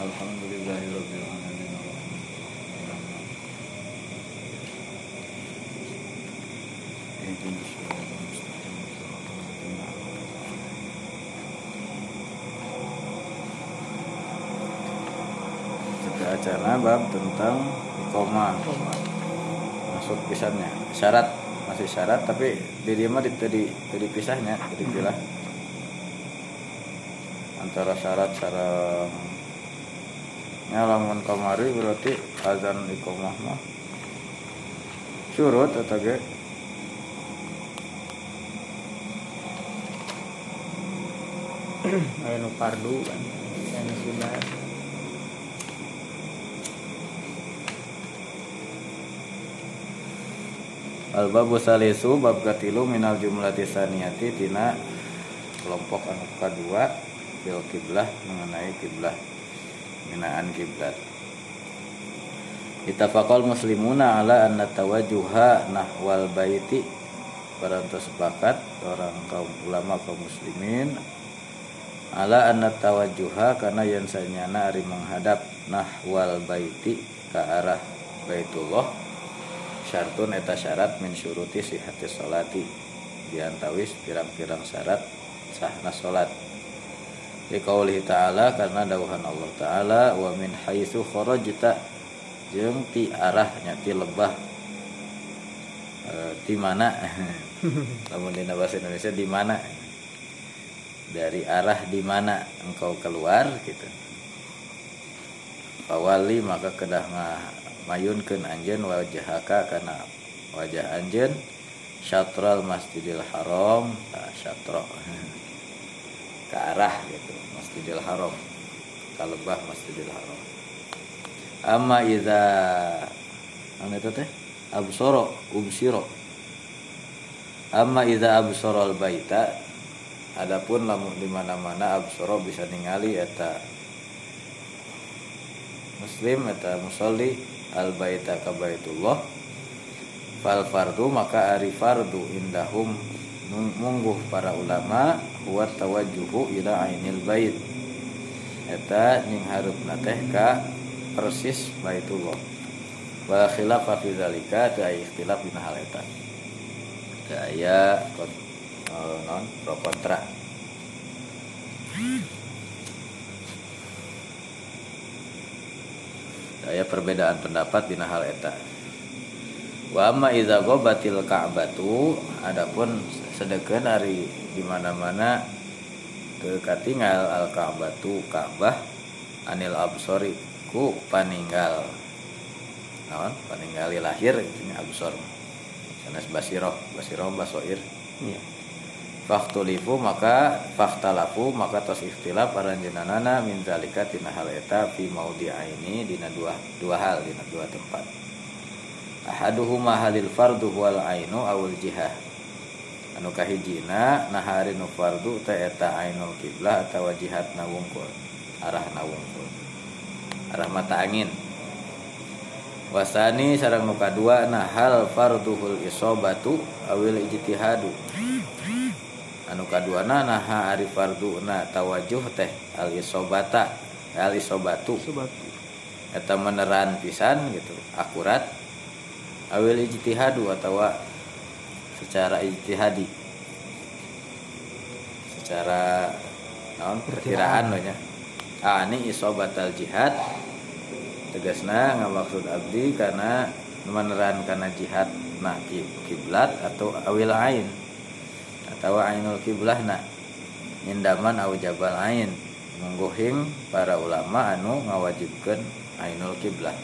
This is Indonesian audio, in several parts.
Alamin. Acara bab tentang koma masuk pisannya. Syarat. Masih syarat tapi di mah di tadi tadi pisahnya jadi pilah. Antara syarat nyalamun kamari berarti azan ikomah mah surut atau ge Ayo nu fardu kan. Anu sunat. al babu salisu bab katilu minal jumlati saniyati tina kelompok anu kedua bil kiblah mengenai kiblah minaan kiblat. Itafaqal muslimuna ala anna tawajjuha nahwal baiti. Para sepakat orang kaum ulama kaum muslimin ala anna tawajjuha karena yang sanyana ari menghadap nahwal baiti ke arah baitullah. Syartun eta syarat min syuruti sihati sholati. Diantawis pirang-pirang syarat sahna salat liqaulihi ta'ala karena dawuhan Allah ta'ala wa min haitsu kharajta jeung ti arahnya ti lebah. E, di mana? Namun di bahasa Indonesia di mana? Dari arah di mana engkau keluar gitu. Fawali maka kedah mayunkeun anjeun wajahaka karena wajah anjeun syatral masjidil haram syatro ke arah gitu masjidil haram. Ke lebah masjidil haram. Amma iza anu itu teh? Absoro ubsiro amma iza absoro al baita adapun lamun di mana-mana absoro bisa ningali eta muslim eta musolli al baita ka baitullah. Fal fardu maka ari fardu indahum mungguh para ulama huwa tawajjuhu ila ainil bait. Eta ning harupna teh ka persis baitullah. Wa khilafa fi zalika ta ikhtilaf dina hal eta. Aya non pro kontra. Aya perbedaan pendapat dina hal eta. Wa amma idza ghabatil ka'batu adapun sedekeun ari di mana-mana teu katingal al ka'batu ka'bah anil absori ku paninggal naon paninggali lahir ini absor sanes basiroh basiroh basoir Iya. Faktulifu maka faktalafu maka tos ikhtilaf paranjenanana min zalika tina hal eta fi maudhi'aini dina dua dua hal dina dua tempat. Ahaduhuma halil fardu wal ainu awul jihah. Anu kahijina naharinu fardu ta eta ainul kiblah atawa jihatna wungkul. Arahna wungkul. Arah mata angin. Wasani sarang nuka dua nah hal farduhul isobatu awil ijtihadu anu kaduana naha ari fardu na tawajuh teh al isobata al isobatu Sobat. eta meneran pisan gitu akurat awil ijtihadu atawa secara ijtihadi. Secara naon perkiraan. nya ah ini isobatal jihad. Tegasna ngamaksud abdi karena meneran karena jihad nah kiblat atau awil ain. Atau ainul kiblah na. Indaman aw jabal ain. Menggohing para ulama anu ngawajibkan ainul kiblah.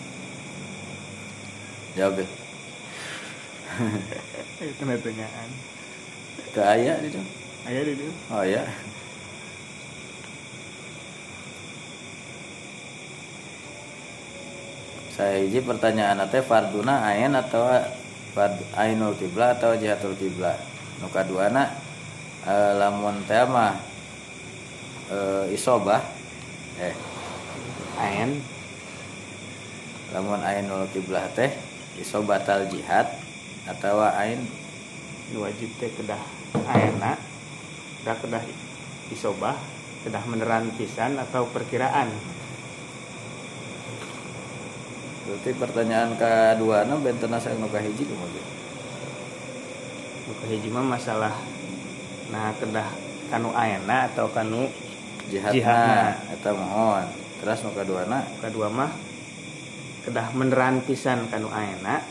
Jawab ya. Kena tanyaan. ke aya itu Ayo dulu. oh ya saya hiji pertanyaan teh farduna ain atau fard ainul kiblah atau jihatul kiblah nu kaduana e, lamun teh mah e, isobah eh Ain. lamun ainul kiblah teh isobatal jihad atau ain. Wajib teh kedah aena kedah kedah isobah kedah meneran pisan atau perkiraan. Berarti pertanyaan kedua nah benten saya nu kahiji kumaha buka hiji mah masalah nah kedah kanu ayana atau kanu jihadna Jihadna. eta mohon. Terus nu kaduana kedua mah kedah meneran pisan kanu ayana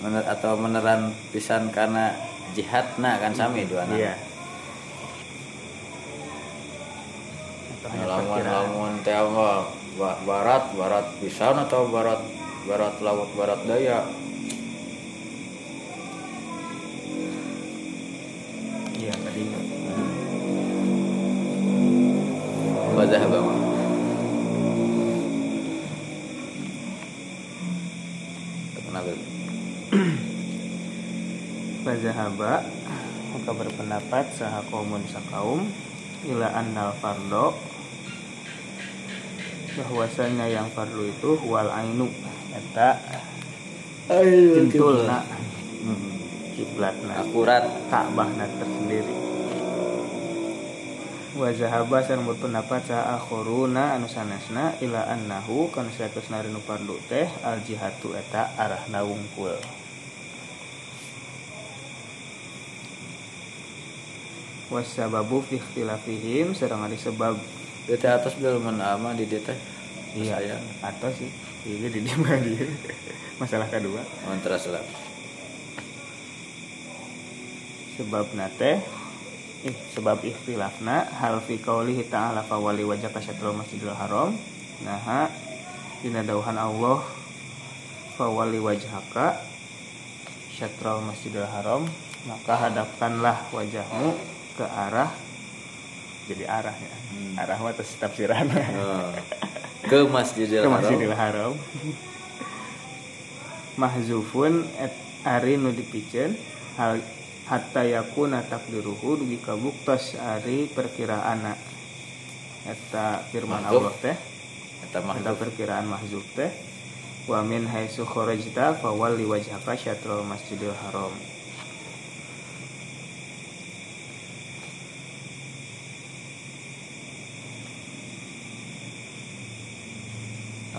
mener, atau meneran pisan karena jihadna kan sami dua iya. Atau hanya lamun lamun teh barat barat pisan atau barat barat laut barat daya? Iya tadi wajah bang kenapa Fazahaba maka berpendapat saha kaumun sakaum ila annal fardo. Bahwasanya yang fardu itu wal ainu. Eta. Cintulna kiblatna. Akurat. Ka'bahna tersendiri. Wa zahaba sareng berpendapat sa akhuruna anu sanesna ila annahu kana saeutosna rinu fardu teh al jihatu eta arahna wungkul wasababu fi ikhtilafihim sareng ari sebab Di atas bil menama di dia teh. Iya sayang. atau sih. Iya di dia mah dia? Masalah kedua. Kontras lah sebab nate ih, sebab ikhtilafna hal fi qaulihi ta'ala fa wali wajhaka syatrul masjidil haram. Nah dina dauhan Allah fa wali wajhaka syatrul masjidil haram. Maka hadapkanlah wajahmu ke arah jadi arah ya. Hmm. arah mah terus tafsiran. Oh. ke Masjidil ke Haram. Masjidil Haram. Mahzufun et ari nu dipikeun hal hatta yakuna takdiruhu dugi kabuktos ari perkiraana. Eta firman Mahzuf. Allah teh. Eta mah eta perkiraan mahzuf teh. Wa min haitsu kharajta fawalli wajhaka syatrul masjidil haram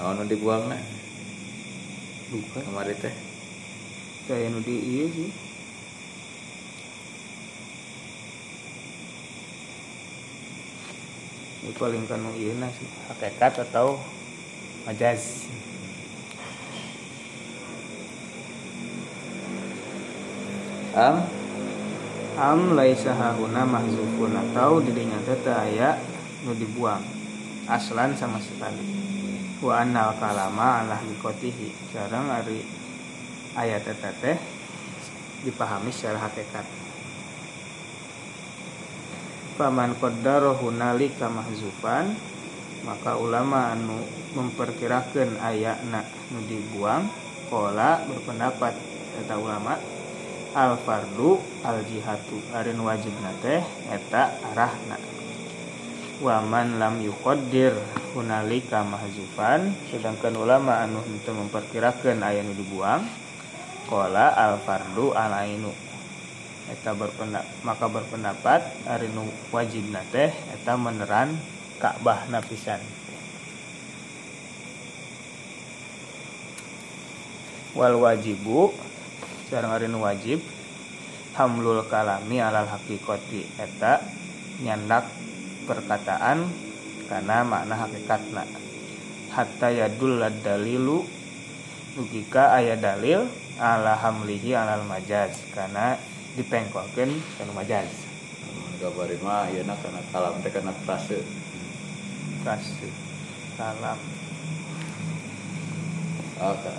naon nu dibuangna bukan. Kamari teh. Kayak nu di ieu sih. Ini paling kan nu ieu sih. Hakikat atau majaz am? Am laisa hahuna mahzufun atau di dinya teh teu aya nu dibuang. Aslan sama sekali wa annal kalama ala haqiqatihi sareng ari ayat eta teh dipahami secara hakikat. Faman qaddara hunalika mahzufan maka ulama anu memperkirakan ayatna nu dibuang kola berpendapat eta ulama al fardu al jihatu arin wajib teh eta arahna waman lam yuqaddir hunalika mahzufan sedangkan ulama anu henteu memperkirakan aya nu dibuang qala al fardu al eta berpendapat maka berpendapat ari nu wajibna teh eta meneran Ka'bah napisan wal wajibu sareng ari nu wajib hamlul kalami alal haqiqati eta nyandak perkataan karena makna hakikatna hatta yadul dalilu logika aya dalil ala hamlihi alal majaz karena dipengkolkeun kana majaz. Gabari mah ieu na kana kalam teh kana frase. Kasih salam oh, ka-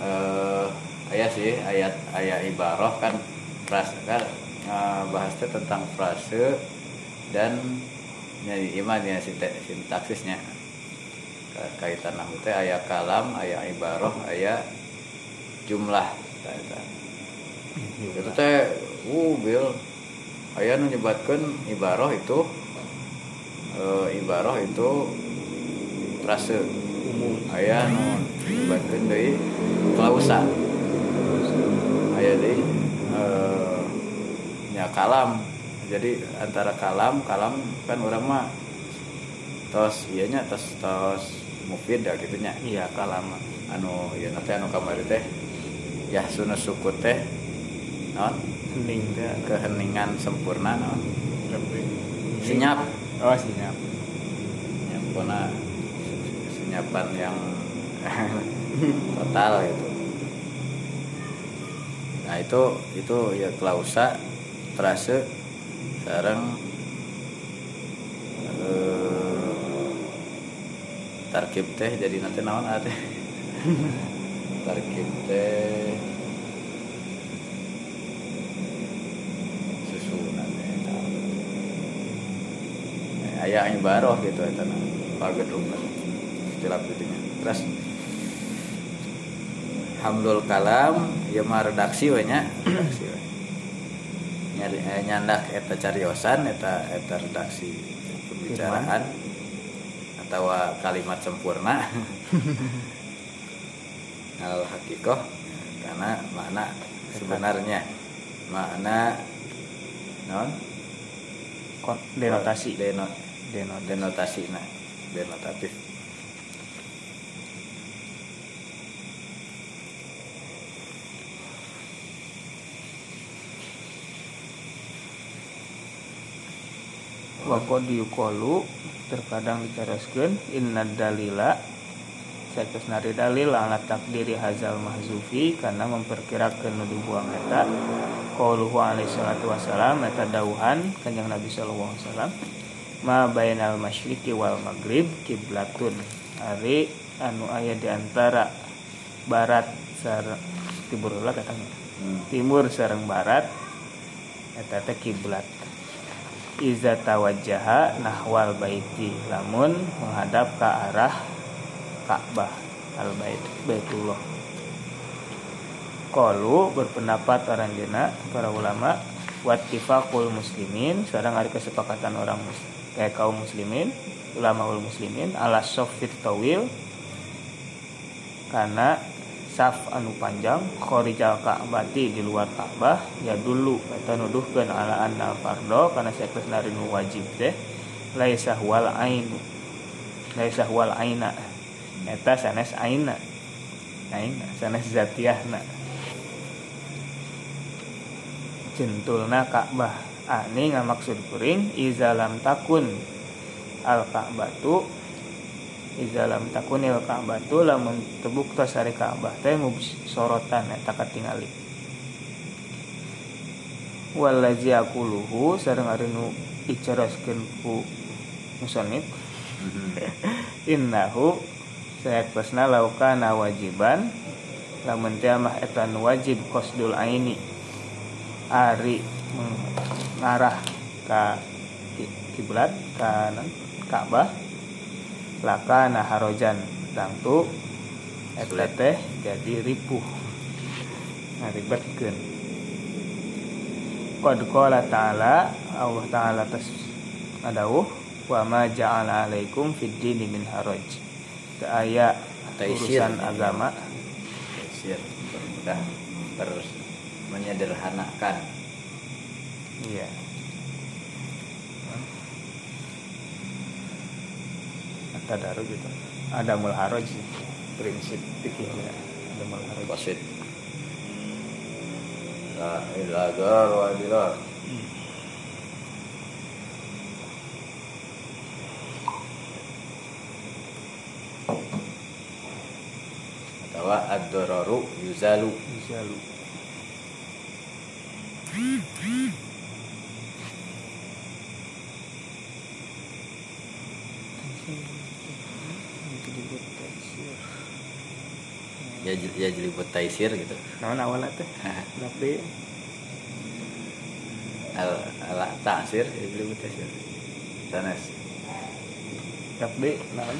eh, sih ayat ayat ibarah kan frase kan bahas teh tentang frase dan nyari iman ya sintaksisnya. Ka- kaitan nahu teh aya kalam aya ibarah aya jumlah eta. itu teh uh bil. Aya nu nyebatkeun ibarah itu eh, ibarah itu frase umum. Aya nu nyebatkeun deui klausa aya deui eh, nya kalam jadi antara kalam kalam kan orang mah tos iya nya tos tos mufid ya gitunya iya kalama anu ya nanti anu kamari teh ya sunu suku teh non? Hening teh. Keheningan sempurna non? Senyap. Oh senyap. Nyapona senyapan yang total gitu. Nah itu itu ya klausa terasa sekarang eh, tarkib teh jadi nanti naon teh tarkib teh susunan teh Eh, aya ibaroh gitu eta na pagedung istilah gitunya terus Hamdul kalam ya mah redaksi we nya. Redaksi eh, nyandak eta cariosan eta eta redaksi pembicaraan atau kalimat sempurna. Al hakikoh karena makna sebenarnya. Makna non? Denotasi. Deno denotasi denotasi nah. Denotatif Wako diukolu terkadang dicaraskeun inna dalila nari dalil ala takdiri hazal mahzufi karena memperkirakan nu dibuang eta qauluhu alaihi salatu wasalam eta dauhan kanjeng Nabi sallallahu alaihi wasallam ma bainal masyriqi wal maghrib kiblatun ari anu aya di antara barat sareng timur heula katanya. Hmm. timur sareng barat eta teh kiblat iza tawajjaha nahwal baiti lamun menghadap ke arah Ka'bah al bait baitullah. Qalu berpendapat orang dina para ulama wattifaqul muslimin sareng ari kesepakatan orang kayak kaum muslimin ulama ul muslimin ala sofit tawil karena saf anu panjang khorijal ka'bati di luar Ka'bah ya dulu eta nuduhkeun ala anna fardo karena saeus nari nu wajib teh laisa wal ainu laisa wal aina eta sanes aina aina sanes zatiahna. Centulna Ka'bah ani ngamaksud kuring iza lam takun al Ka'batu iza lam takunil Ka'batu lamun tebukta sari Ka'bah. Teh sorotan eta katingali walazi akuluhu sareng ari nu icaraskeun ku musannif innahu sayakbasna laukana wajiban lamun teh mah eta wajib qasdul aini. Ari mengarah ka ki- kiblat kanan Ka'bah laka naharojan. Tangtu eta teh jadi ripuh ngaribetkeun qad qala ta'ala Allah ta'ala tas adawuh wa ma ja'ala alaikum fid dini min haraj. Teu aya urusan agama. Taisir, bermudah ber menyederhanakan. Iya. Kata daru gitu. Ada mul haraj sih prinsip fikihnya ada mul haraj wasit. La ilaha wa illallah. Atau ad-dararu yuzalu. Jalu. Ya ya jadi buat taisir gitu Naon awalnya teh? Tapi al ala tasir ya jadi buat taisir sanes tapi naon?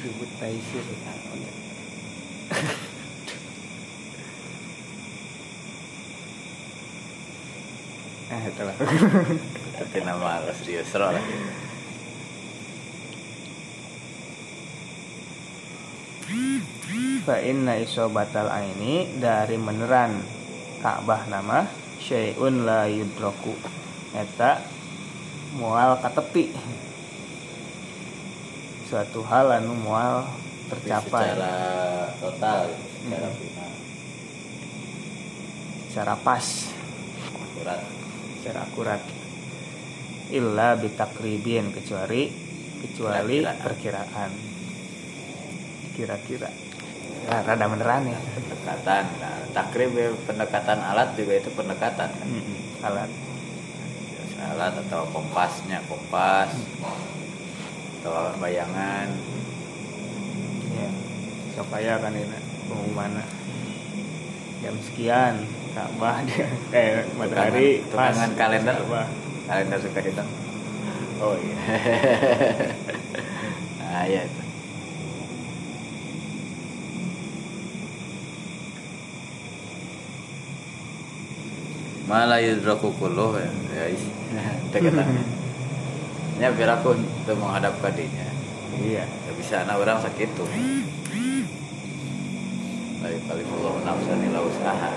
Ribut taisir. Eh, itulah. tapi nama serius lah Fa inna isobatal aini dari meneran Ka'bah nama syai'un la yudroku eta mual katepi. Suatu hal anu mual tercapai. Secara total secara Hmm. final. Secara pas. Akurat. Secara akurat. Illa bitakribin kecuali kecuali perkiraan. Kira-kira nah, rada beneran ya. Pendekatan. Nah, takrib ya, pendekatan alat juga itu pendekatan kan? Mm-mm, alat. Alat atau kompasnya kompas. Atau bayangan. Ya supaya kan ini pengumuman jam sekian Ka'bah dia. Eh matahari pas. tukangan kalender. Ka'bah. kalender suka hitam. Oh iya. Nah ya itu malah yudraku kulluh ya. Ya is- deketan nya biar aku tuh menghadap ke dinya iya. Ya bisa anak orang sakit tuh. Lalu kali Allah nafsan ila usaha.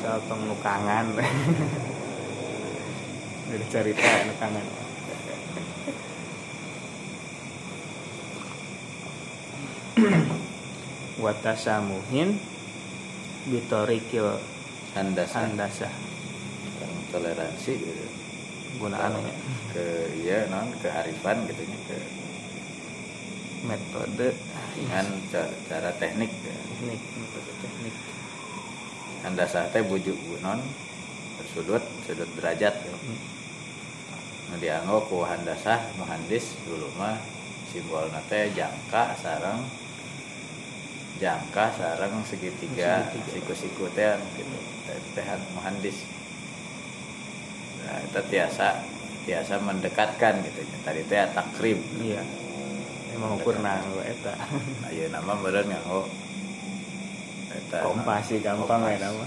Soal pengnukangan udah cerita nukangan watasamuhin bitorikil handasan andasa toleransi gitu. gunaan ke iya non kearifan gitu nya ke metode. Dengan ca- cara teknik ya. teknik metode teknik. Handasah teh bujuk non sudut sudut derajat ya. nu dianggo ku handasah muhandis dulu mah simbol teh jangka sarang jangka sarang segitiga siku-siku teh gitu. Teh teh muhandis nah itu tiasa tiasa mendekatkan gitu. Tadi teh takrib. Iya. Emang ukur nanggo eta. Ayo nama beren nganggo eta. Kompas sih gampang ya nama.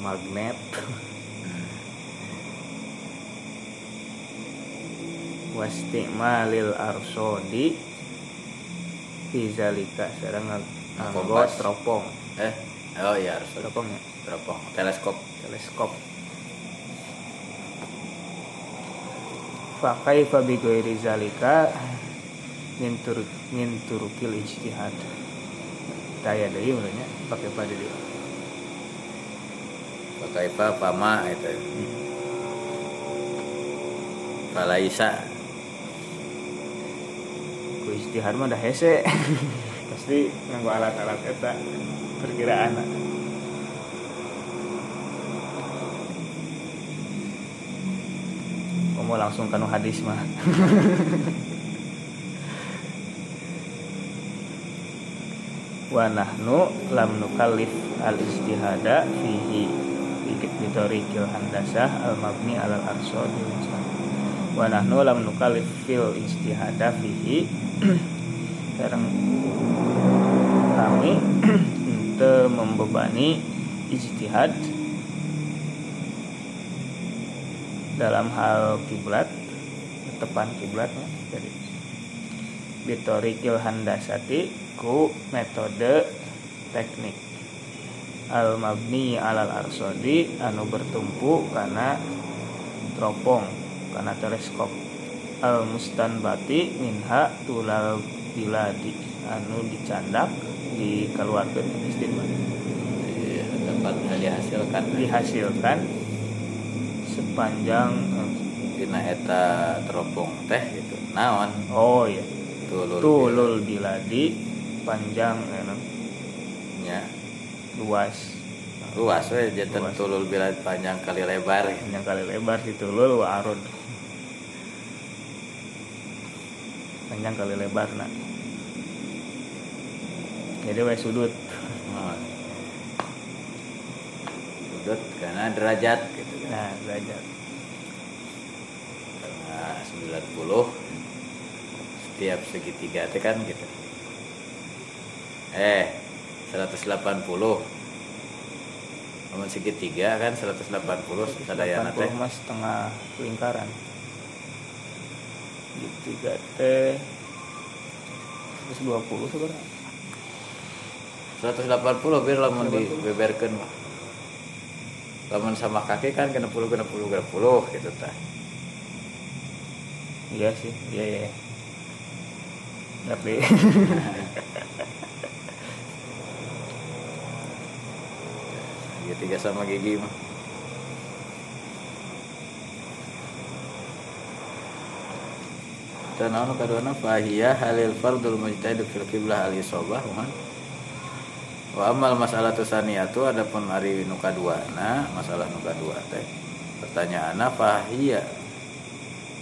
Magnet. Wastimalil arsodi Fizalika sareng nganggo Kompas. teropong. Eh? Oh iya harus teropong ya? Teropong. Teleskop. Teleskop. Fakai fabi goiri zalika ngintur nginturukil ijtihad. Daya deui urangnya pakai pada dia. Pakai apa pama itu palaisa ku ijtihad mah dah hese pasti nganggo alat-alat eta perkiraan. Kamu langsung kanu hadis mah? Wa nahnu lam nukallif al istihada fihi bitorikil handasah al mabni alal arsod wa nahnu lam nukallif fil istihada fihi. Sekarang kami untuk membebani ijtihad dalam hal kiblat tepan kiblatnya jadi bitorikil handasati ku metode teknik. Al mabni alal arsodi anu bertumpu karena teropong karena teleskop. Al mustanbati minha tulal biladi anu dicandak dikeluarkan istinbat Iya, dapat dihasilkan. Dihasilkan sepanjang eh, dina eta teropong teh gitu. Naon? Oh ya tulul tulul biladi panjang eh, non, nya luas. Luas we jantan Luas. tulul bila panjang kali lebar. Panjang kali lebar si tulul wa arud panjang kali lebar nak jadi we sudut. Naon. sudut karena derajat gitu kan. Nah derajat. Karena 90 setiap segitiga teh kan gitu. Eh 180 Namun segitiga kan 180 sadayana 80 teh. Mas setengah lingkaran. Gitu teh 120 sebenarnya 180 biar lamun dibeberkeun mah. Lamun sama kaki kan kena puluh kena puluh kena puluh gitu tah. iya sih iya iya tapi tiga sama gigi mah dan anu kadona fahiyah halil fardul mujtahid fil qiblah al isobah man wa amal masalah tusaniyatu adapun ari nu kadua nah masalah nu kadua teh. Pertanyaanna fahiyah.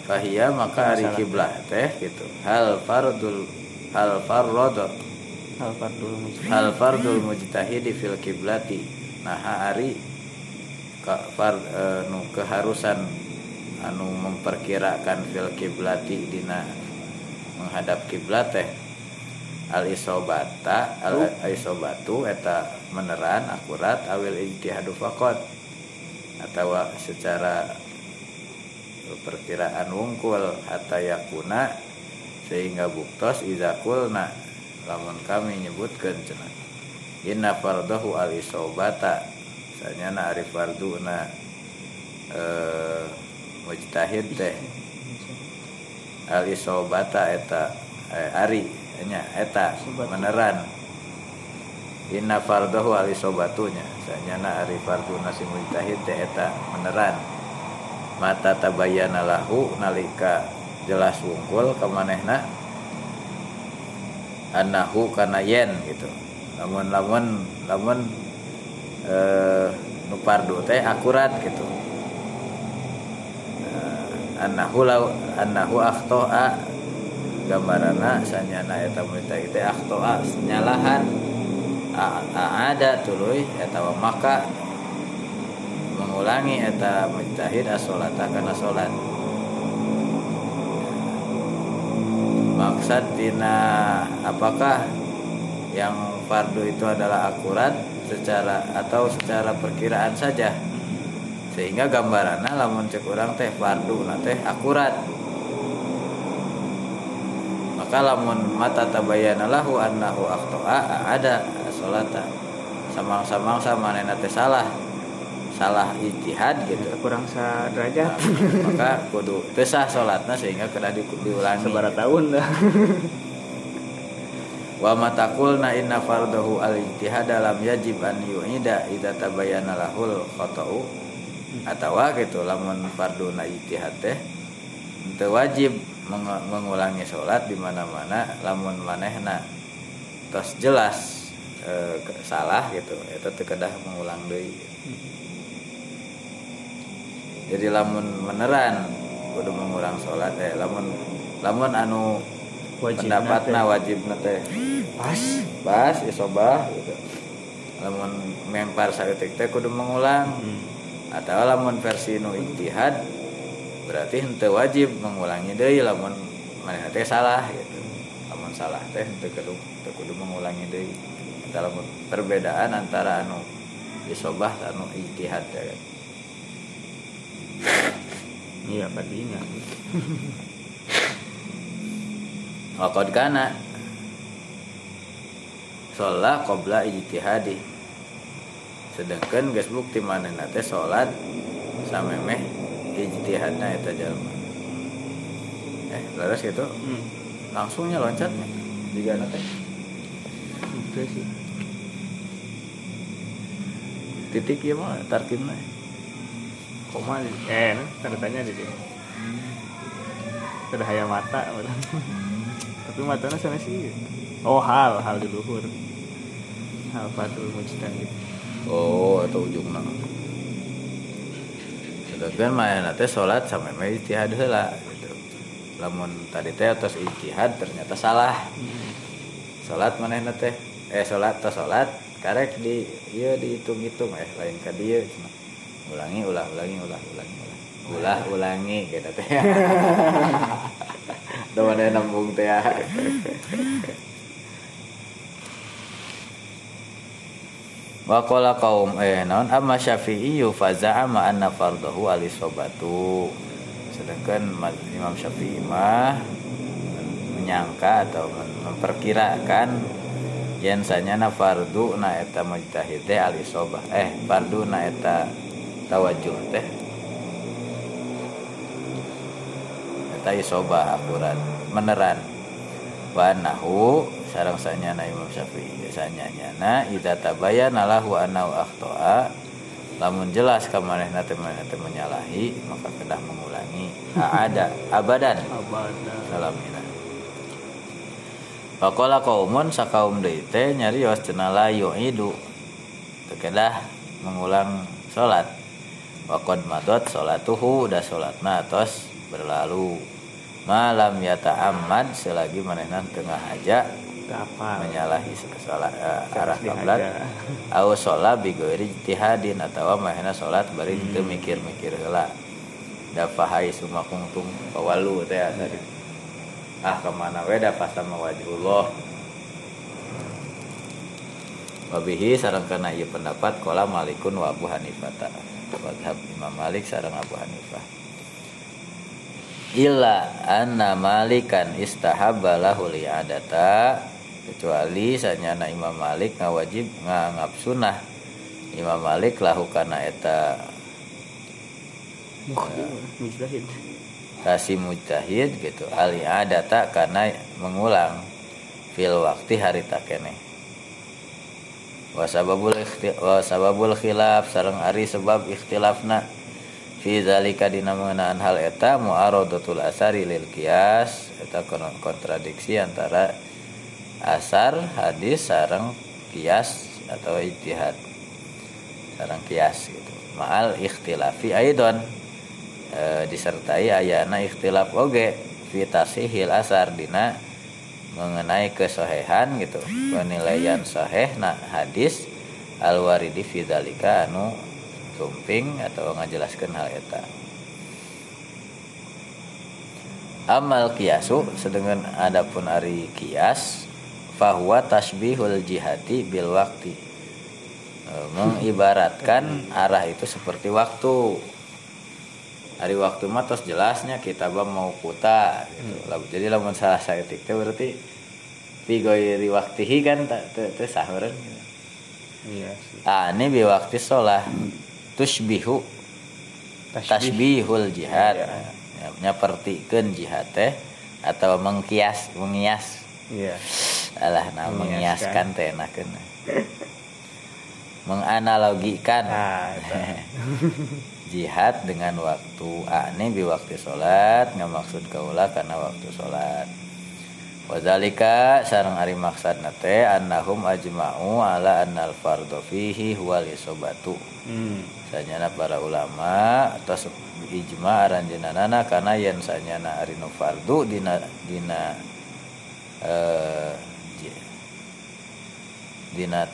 Fahiyah maka ari kiblah teh gitu. Hal fardul hal fardul hal fardul mujtahid. Hal fardul mujtahid fil kiblati. Nah ari ka far e, nu keharusan anu memperkirakan fil kiblati dina menghadap kiblat teh al isobata al isobatu eta meneran akurat awil ijtihadu faqat. Atau secara perkiraan wungkul hatta yakuna sehingga buktos izakulna lamun kami nyebutkan cenah. Inna fardahu al isobata misalnya na arif farduna eh mujtahid teh. Al isobata eta eh, ari nya eta meneran inna fardahu al isobatunya sanyana ari fardu nasi mujtahid teh eta meneran mata tabayana lahu nalika jelas wungkul kemanehna anahu kana yen gitu. Lamun lamun lamun eh, nu teh akurat gitu. Annahu law annahu akhtoa gambarana sanyana eta mujtahid teh akhtoa nyalahan ada tuluy eta maka mengulangi eta mujtahid as-salata kana salat maksud tina apakah yang fardu itu adalah akurat secara atau secara perkiraan saja? Sehingga gambarannya lamun cek orang teh fardu teh akurat maka lamun mata tabayana lahu annahu akhtoa ada salata samang-samang sama nena teh salah. Salah ijtihad gitu. Kurang derajat nah, maka kudu tesah salatna sehingga kena di, diulangi. Sebarang tahun dah. Wa matakulna inna fardahu al ijtihad dalam yajib an yu'ida idza tabayyana lahul khata'u. Atau gitu lamun farduna ijtihad teh teu wajib mengulangi sholat di mana-mana lamun manehna tos jelas e, salah gitu itu terkedah mengulang deui. Jadi lamun meneran kudu mengulang sholat eh lamun lamun anu wajib pendapatna wajib teh. Pas. Pas isobah gitu. Lamun mempar saeutik teh kudu mengulang. Hmm. Atau lamun versi nu ijtihad berarti henteu wajib mengulangi deui lamun mana teh salah gitu. Lamun salah teh henteu kudu henteu kudu mengulangi deui. Dalam perbedaan antara anu isobah anu ijtihad ya kan iya tadinya Wakod kana Sholat qabla ijtihadi. Sedangkan gas bukti mana nate sholat sama meh ijtihadna eta jalma eh laras gitu. Hmm. langsungnya loncat nih. Jika nate itu sih. Titik ya mah tarkimna koma eh tanda tanya di sini. Hayam mata tapi matanya sana sih oh hal hal di luhur. Hal fatul mujtahid. Oh atau ujungna sedangkan main teh sholat sampai main ijtihad lah gitu. Lamun tadi teh atas ijtihad ternyata salah. Sholat mana teh? Eh sholat atau sholat karek di iya dihitung-hitung eh lain ka dia cuma ulangi ulah ulangi ulah ulangi ulah. Ulah ulangi gitu teh. Dawan nambung teh Wakola kaum eh non amma syafi'i fa za'ama anna fardahu alisobatu sedangkan Imam Syafi'i mah menyangka atau memperkirakan yen sanyana fardu na eta mujtahid teh alisobah eh fardu na eta tawajuh teh. Eta isobah akurat meneran. Wa nahu sarang sanyana Imam Syafi'i sanyana idza tabayyana lahu annahu akhta'a lamun jelas ka manehna teh manehna teh menyalahi maka kedah mengulangi. Ada abadan. Salamina. Pakola kaumun sakaum deui teh nyarios cenah la yu'idu. Kedah mengulang salat Wakod madot salatuhu udah salatna atos berlalu. Malam yata amad selagi manehna tengah aja menyalahi salat uh, arah kiblat au sholat bigoiri ijtihadin atau manehna salat bari teu mikir-mikir heula. Da fahai sumakungtung kawalu teh tadi ah ke mana we da pasama wajhullah? Wabihi sarang kana ieu pendapat kola malikun wa Abu Hanifah ta. Madhab Imam Malik sarang Abu Hanifah. Illa anna malikan istahabba lahu li'adata kecuali sanyana Imam Malik ngawajib nganggap sunnah. Imam Malik lahu kana eta mujtahid. kasih mujtahid gitu. Ali adata karena mengulang fil waktu hari takene wasababul wasababul khilaf sareng ari sebab ikhtilafna. Fi zalika dina mengenaan hal eta muaradatul asari lil qiyas. Eta kontradiksi antara asar hadis sareng qiyas atau ijtihad. Sareng qiyas gitu. Ma'al ikhtilafi aidon. E, disertai ayana ikhtilaf oge. Fi tasihil asar dina mengenai kesohehan gitu. Penilaian soheh nah hadis al waridi fidzalika anu tumping atau ngajelaskan hal eta. Amal kiasu sedangkan adapun ari kias fahuwa tasbihul jihati bil waktu e, mengibaratkan arah itu seperti waktu hari waktu mah tos jelasnya kita bah mau kuta gitu. Hmm. jadi lamun salah saya itu berarti pigoiri waktihi kan teu sahur gitu. iya sih ah ini bi waktu sholah tusbihu tasbihul jihad Iya. ya, nyapertikeun jihad teh atau mengkias mengias iya. Alah nah mengiaskan teh enakeun. Menganalogikan. Nah jihad dengan waktu. Ane bi waktu sholat nggak maksud kaula karena waktu sholat. Wazalika sarang ari maksad nate annahum ajma'u ala annal fardhu fihi huwal isobatu hmm. sanyana para ulama atas ijma aranjeunana karena yen sanyana ari nu fardu dina dina eh ji- dina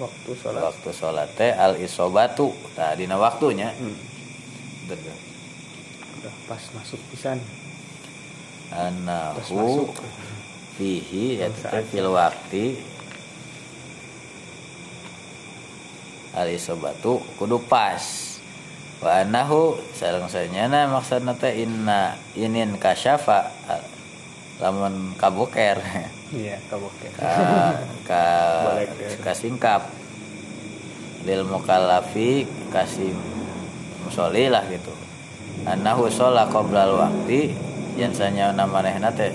waktu sholat. Waktu sholat teh al isobatu nah dina waktunya. Hmm. Udah pas masuk pisan. Anahu fihi ya fil wakti. Al isobatu kudu pas. Wa anahu sareng sanyana maksudna teh inna inin kasyafa lamun kaboker iya kaboke ka ka Boleh ke- kasingkap lil mukallafi kasih musoli lah gitu. Anahu sholat qoblal waktu yang sanya namanehna teh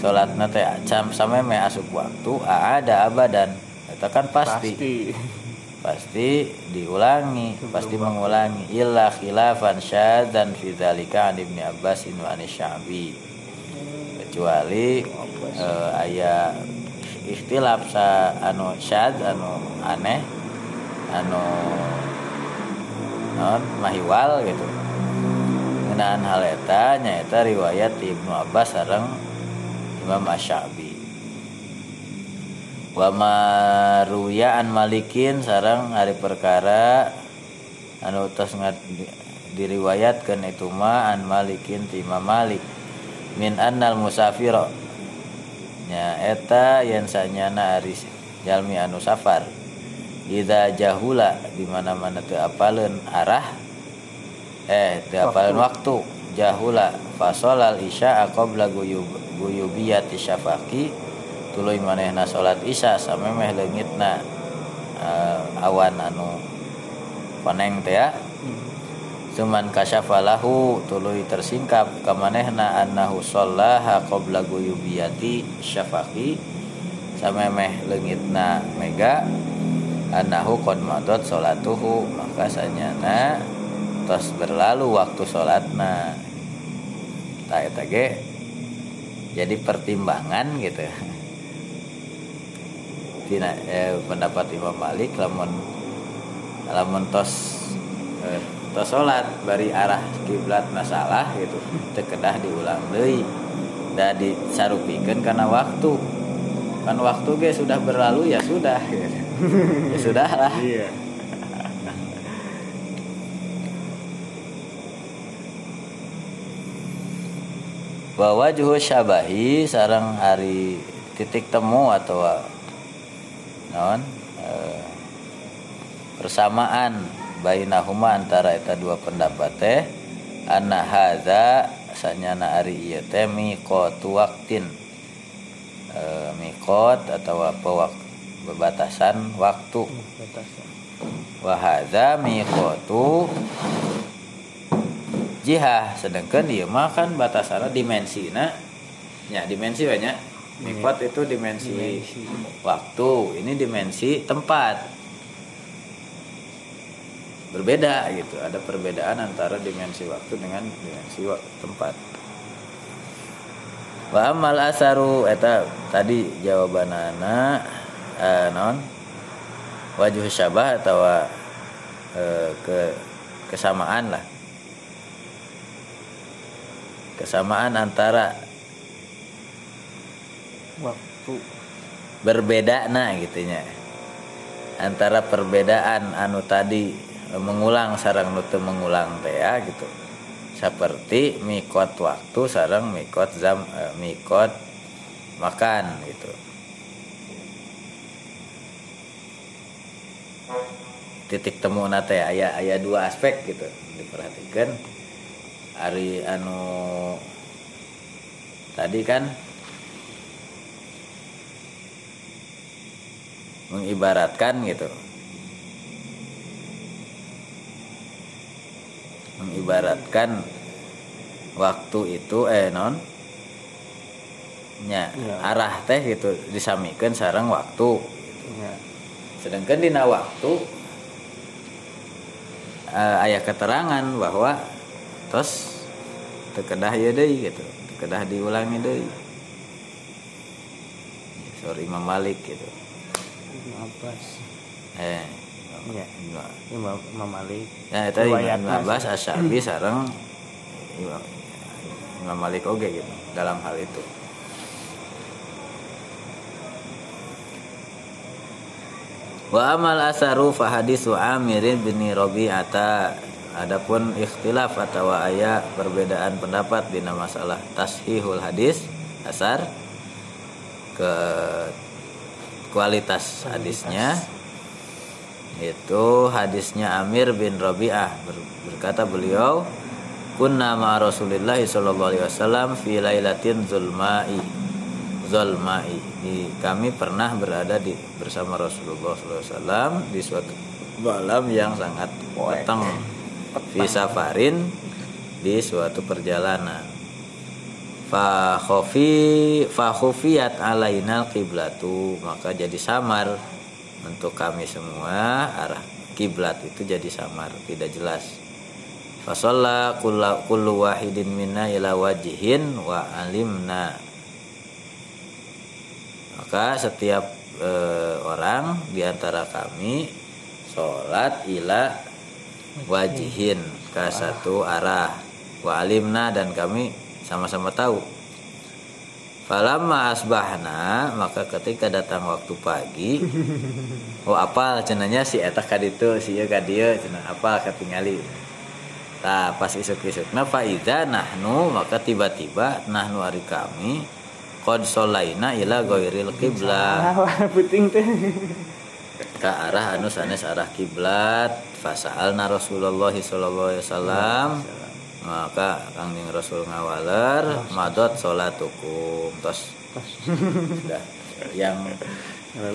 sholatna teh jam sampai me asup waktu ada abadan. Itu kan pasti. Pasti. Pasti diulangi pasti mengulangi. Illa khilafan fi dzalika an ibni abbas wa an syabi kecuali eh, aya ikhtilaf sa anu syad anu aneh anu non mahiwal gitu. Ngenaan hal eta nyaeta riwayat Ibnu Abbas sareng Imam Asy-Syafi'i wa maruya an malikin sarang hari perkara anu ngat diriwayatkeun itu mah an malikin ti Imam Malik min annal musafiro. Nya eta yen sanyana ari jalmi anu safar. Ida jahula di mana-mana teu apaleun arah. Eh teu apaleun waktu. Jahula fasolal isya qabla guyub guyubiyati syafaqi tuluy manehna salat isya samemeh leungitna eh, awan anu paneng teh ya cuman kasyafalahu tuluy tersingkap. Kamanehna annahu shallaha qabla guyubiyati syafaqi samemeh leungitna mega annahu qad madot salatuhu. Maka sanyana tos berlalu waktu salatna. Tak eta ge jadi pertimbangan gitu. Tina, eh, pendapat Imam Malik lamun lamun tos eh, atau sholat bari arah kiblat masalah gitu. Terkedah diulang deui dan disarupikan karena waktu. Kan waktu ge sudah berlalu ya sudah. Ya sudah lah. Iya. bahwa juhu syabahi sarang hari titik temu atau non eh, persamaan bainahuma antara eta dua pendapat teh anna hadza sanyana ari ieu teh miqatu waqtin e, miqat atau apa wak, batasan waktu. Wa hadza miqatu jihah sedangkan dia makan batasan dimensina ya dimensi banyak. Miqat itu dimensi, dimensi. waktu ini dimensi tempat berbeda gitu. Ada perbedaan antara dimensi waktu dengan dimensi waktu, tempat. Wa amal asaru eta tadi jawaban anak eh, non wajah syabah atau eh, ke kesamaan lah. Kesamaan antara waktu. berbeda nah gitunya. Antara perbedaan anu tadi mengulang sarang nutu mengulang teh ya gitu. Seperti mikot waktu sarang mikot zam eh, mikot makan gitu. Titik temu nate ayah ayah dua aspek gitu diperhatikan. Hari anu tadi kan mengibaratkan gitu mengibaratkan waktu itu eh non nya ya. arah teh gitu disamikan sarang waktu gitu. ya. sedangkan di waktu uh, ayah keterangan bahwa tos terkedah ya deh gitu terkedah diulangi deh sorry Imam Malik gitu eh ya Imam, Imam Malik ya itu Imam Abbas Asyabi sarang Imam Malik oke gitu dalam hal itu. Wa amal asaru fa hadisu Amirin bin Rabi'ata. Adapun ikhtilaf atau ayat perbedaan pendapat di masalah tashihul hadis asar ke kualitas hadisnya itu hadisnya Amir bin Rabi'ah. Berkata beliau kunna ma Rasulillah sallallahu alaihi wasallam fi lailatin zulma'i. Zulma'i. Di kami pernah berada di bersama Rasulullah sallallahu alaihi wasallam di suatu malam yang sangat petang. Fi safarin di suatu perjalanan. Fa khofi fa khufiyat alainal qiblatu. Maka jadi samar untuk kami semua arah kiblat itu jadi samar tidak jelas. Fasalla kullu wahidin minna ila wajihin wa alimna. Maka setiap e, orang di antara kami sholat ila wajihin ke satu arah. Wa alimna dan kami sama-sama tahu Falamma asbahna maka ketika datang waktu pagi oh apal cenanya si eta ka ditu si ieu ka dieu cenah apal ketingali Nah pas isuk-isukna fa idza nahnu maka tiba-tiba nahnu ari kami qad solaina ila ghairil qiblah puting teh. Ke arah anu sanes arah kiblat fasalna Rasulullah sallallahu alaihi wasallam maka kangjeng Rasul ngawaler madot sholat hukum. Tos sudah. Yang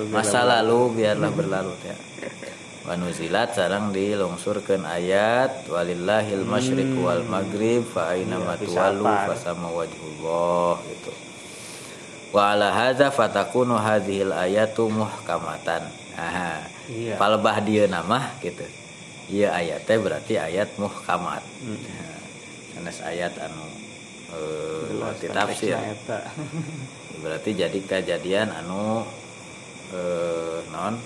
masa lalu. biarlah berlalu ya. Wanuzilat sarang dilungsurkan ayat walillahil masyriq wal maghrib fa aina Iya, matuwalu disapar. fasama wajhullah gitu. Wa ala hadza fatakunu hadhil ayatu muhkamatan. Aha. Iya. palebah dia nama gitu. Iya ayatnya berarti ayat muhkamat. Hmm. Sanes ayat anu eh, Jelas ti tafsir. berarti jadi kejadian anu eh, non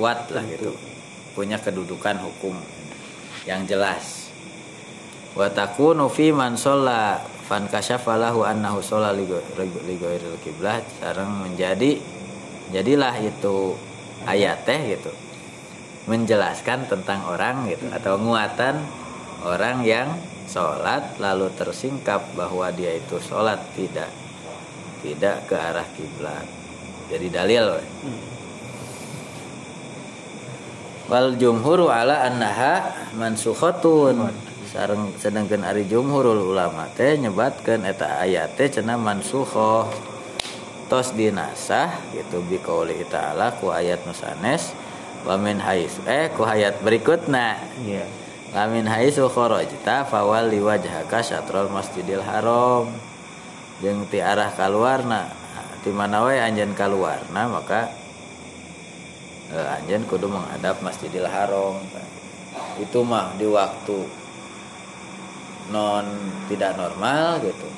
kuat lah gitu. Punya kedudukan hukum yang jelas. Wa takunu fi man shalla fan kasyafalahu annahu shalla li ghairil kiblah sareng menjadi jadilah itu ayat teh gitu. Menjelaskan tentang orang gitu atau nguatan orang yang sholat lalu tersingkap bahwa dia itu sholat tidak. Tidak ke arah kiblat. Jadi dalil wal jumhuru ala annaha mansukhatun sareng sedangkan ari jumhurul ulama teh nyebatkeun eta ayat teh cenah mansukhoh. Tos dinasah gitu bi qauli ta'ala ku ayat nusanes wa min hais eh ku ayat berikutna. Iya. Lamin haisu kharajta fawalli wajhaka syatrul masjidil haram. Jeung ti arah kaluarna ti mana we anjeun kaluarna maka eh, anjeun kudu menghadap masjidil haram. Itu mah di waktu non tidak normal gitu.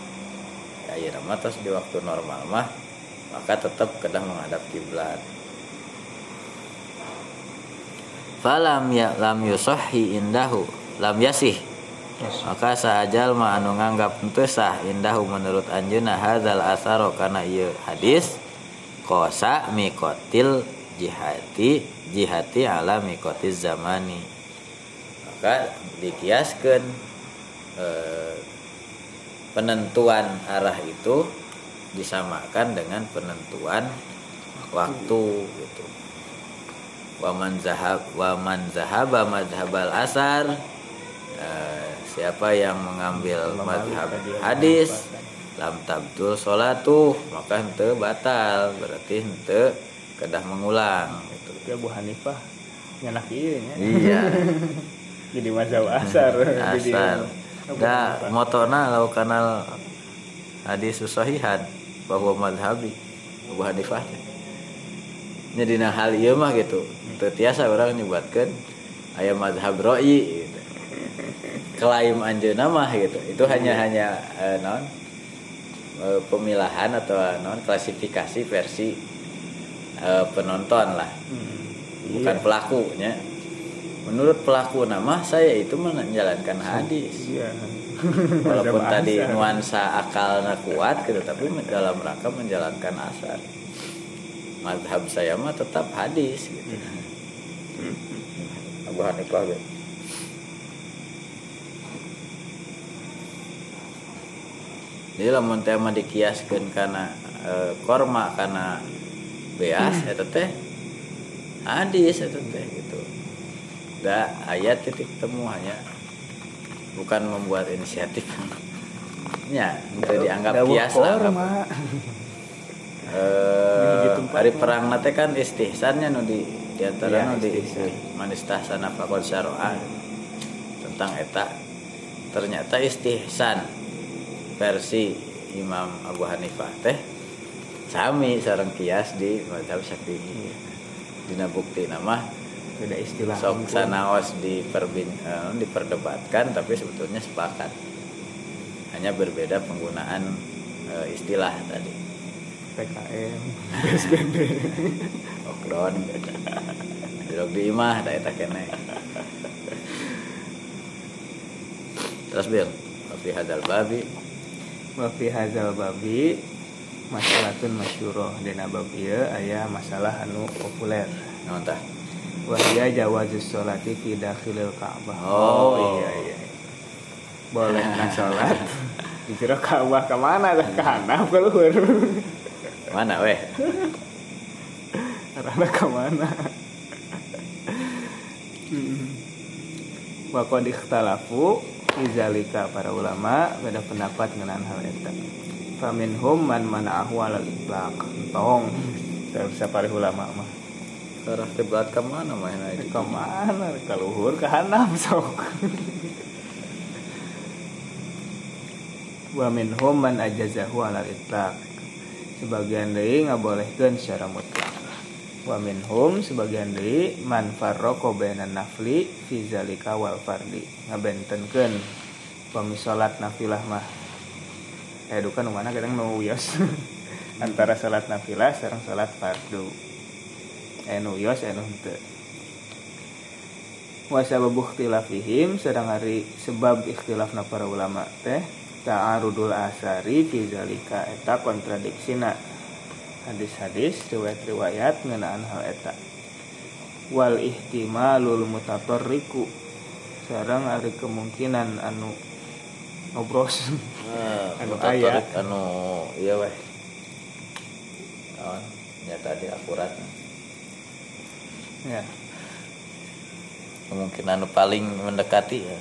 Ya iya mah di waktu normal mah maka tetap kedah menghadap kiblat falam ya lam yusohi indahu lam yasih. Yes. maka sahajal ma anu nganggap sah indahu menurut anjeunna hadzal asaro kana ieu hadis kosa mikotil jihati jihati ala mikotiz zamani. Maka dikiaskeun eh, penentuan arah itu disamakan dengan penentuan waktu gitu waman zahab waman zahaba madhabal asar. Eh, siapa yang mengambil madhab hadis? lam tabtul sholatuh maka ente batal. Berarti ente kedah mengulang. Gitu. Tapi Abu Hanifah nyanak nya. iya. Jadi mazhab asar. Abu da motona lau kanal hadis sahihan bahwa madhabi Abu Hanifah teh. nya dina hal ieu mah gitu teu tiasa orang nyebatkeun aya madhab roi gitu. klaim anjeunna mah gitu itu hanya hanya eh, non eh, pemilahan atau non klasifikasi versi eh, penonton lah Hmm. bukan Iya. pelakunya menurut pelaku nama saya itu menjalankan hadis Iya. walaupun tadi nuansa akalnya kuat gitu tapi dalam rangka menjalankan asar madhab saya mah tetap hadis gitu. Abu Hanifah gitu. jadi lamun teh mah dikiaskeun kana eh, korma kana beas eta teh hadis eta teh gitu. Da ayat titik temu hanya bukan membuat inisiatif. Ya itu dianggap kias lah korma. hari perang nate kan istihsannya nu di di antara Iya, nu di manistahsan apa konsaroa tentang eta. Ternyata istihsan versi Imam Abu Hanifah teh sami sareng kias di mazhab Syafi'i. Dina bukti nama Beda istilah. sok sanaos diperbin eh, diperdebatkan tapi sebetulnya sepakat. Hanya berbeda penggunaan eh, istilah tadi PKM, PSBB. lockdown Dilog di imah da eta kene terus bil fi hadal babi Wa fi hadzal babi masalatun masyhurah dina bab ieu aya masalah anu populer. naon tah Wa hiya jawazus sholati fi dakhilil Ka'bah. Oh. iya iya. Boleh na salat di jero Ka'bah ka mana dah ka handap ka luhur. Mana weh Arahna ka mana? Wa qad ikhtalafu izalika para ulama beda pendapat ngeunaan hal eta. Faminhum man mana'ahu alal itlaq. Tong. Saya para ulama mah. arah kiblat ke mana mana itu ke mana ke luhur ke hanam sok wa minhum man ajazahu ala itlaq sebagian dari ngabolehkeun secara mutlak. Wa minhum sebagian dari man farraqo bainan nafli fi zalika wal fardi. Ngabentenkeun. Pami salat nafilah mah. Eh dukan mana kadang nu wios antara salat nafilah sareng salat fardu. Eh nu wios eh henteu. Wa sababu ikhtilafihim sedang hari sebab ikhtilafna para ulama teh ta'arudul asari fi zalika eta kontradiksina. Hadis-hadis riwayat-riwayat ngenaan hal eta. Wal ihtimalul mutatorriku sarang ari kemungkinan anu ngobros. Nah, Anu mutatorik anu iya weh. Ya tadi akurat. Ya. Kemungkinan anu paling mendekati ya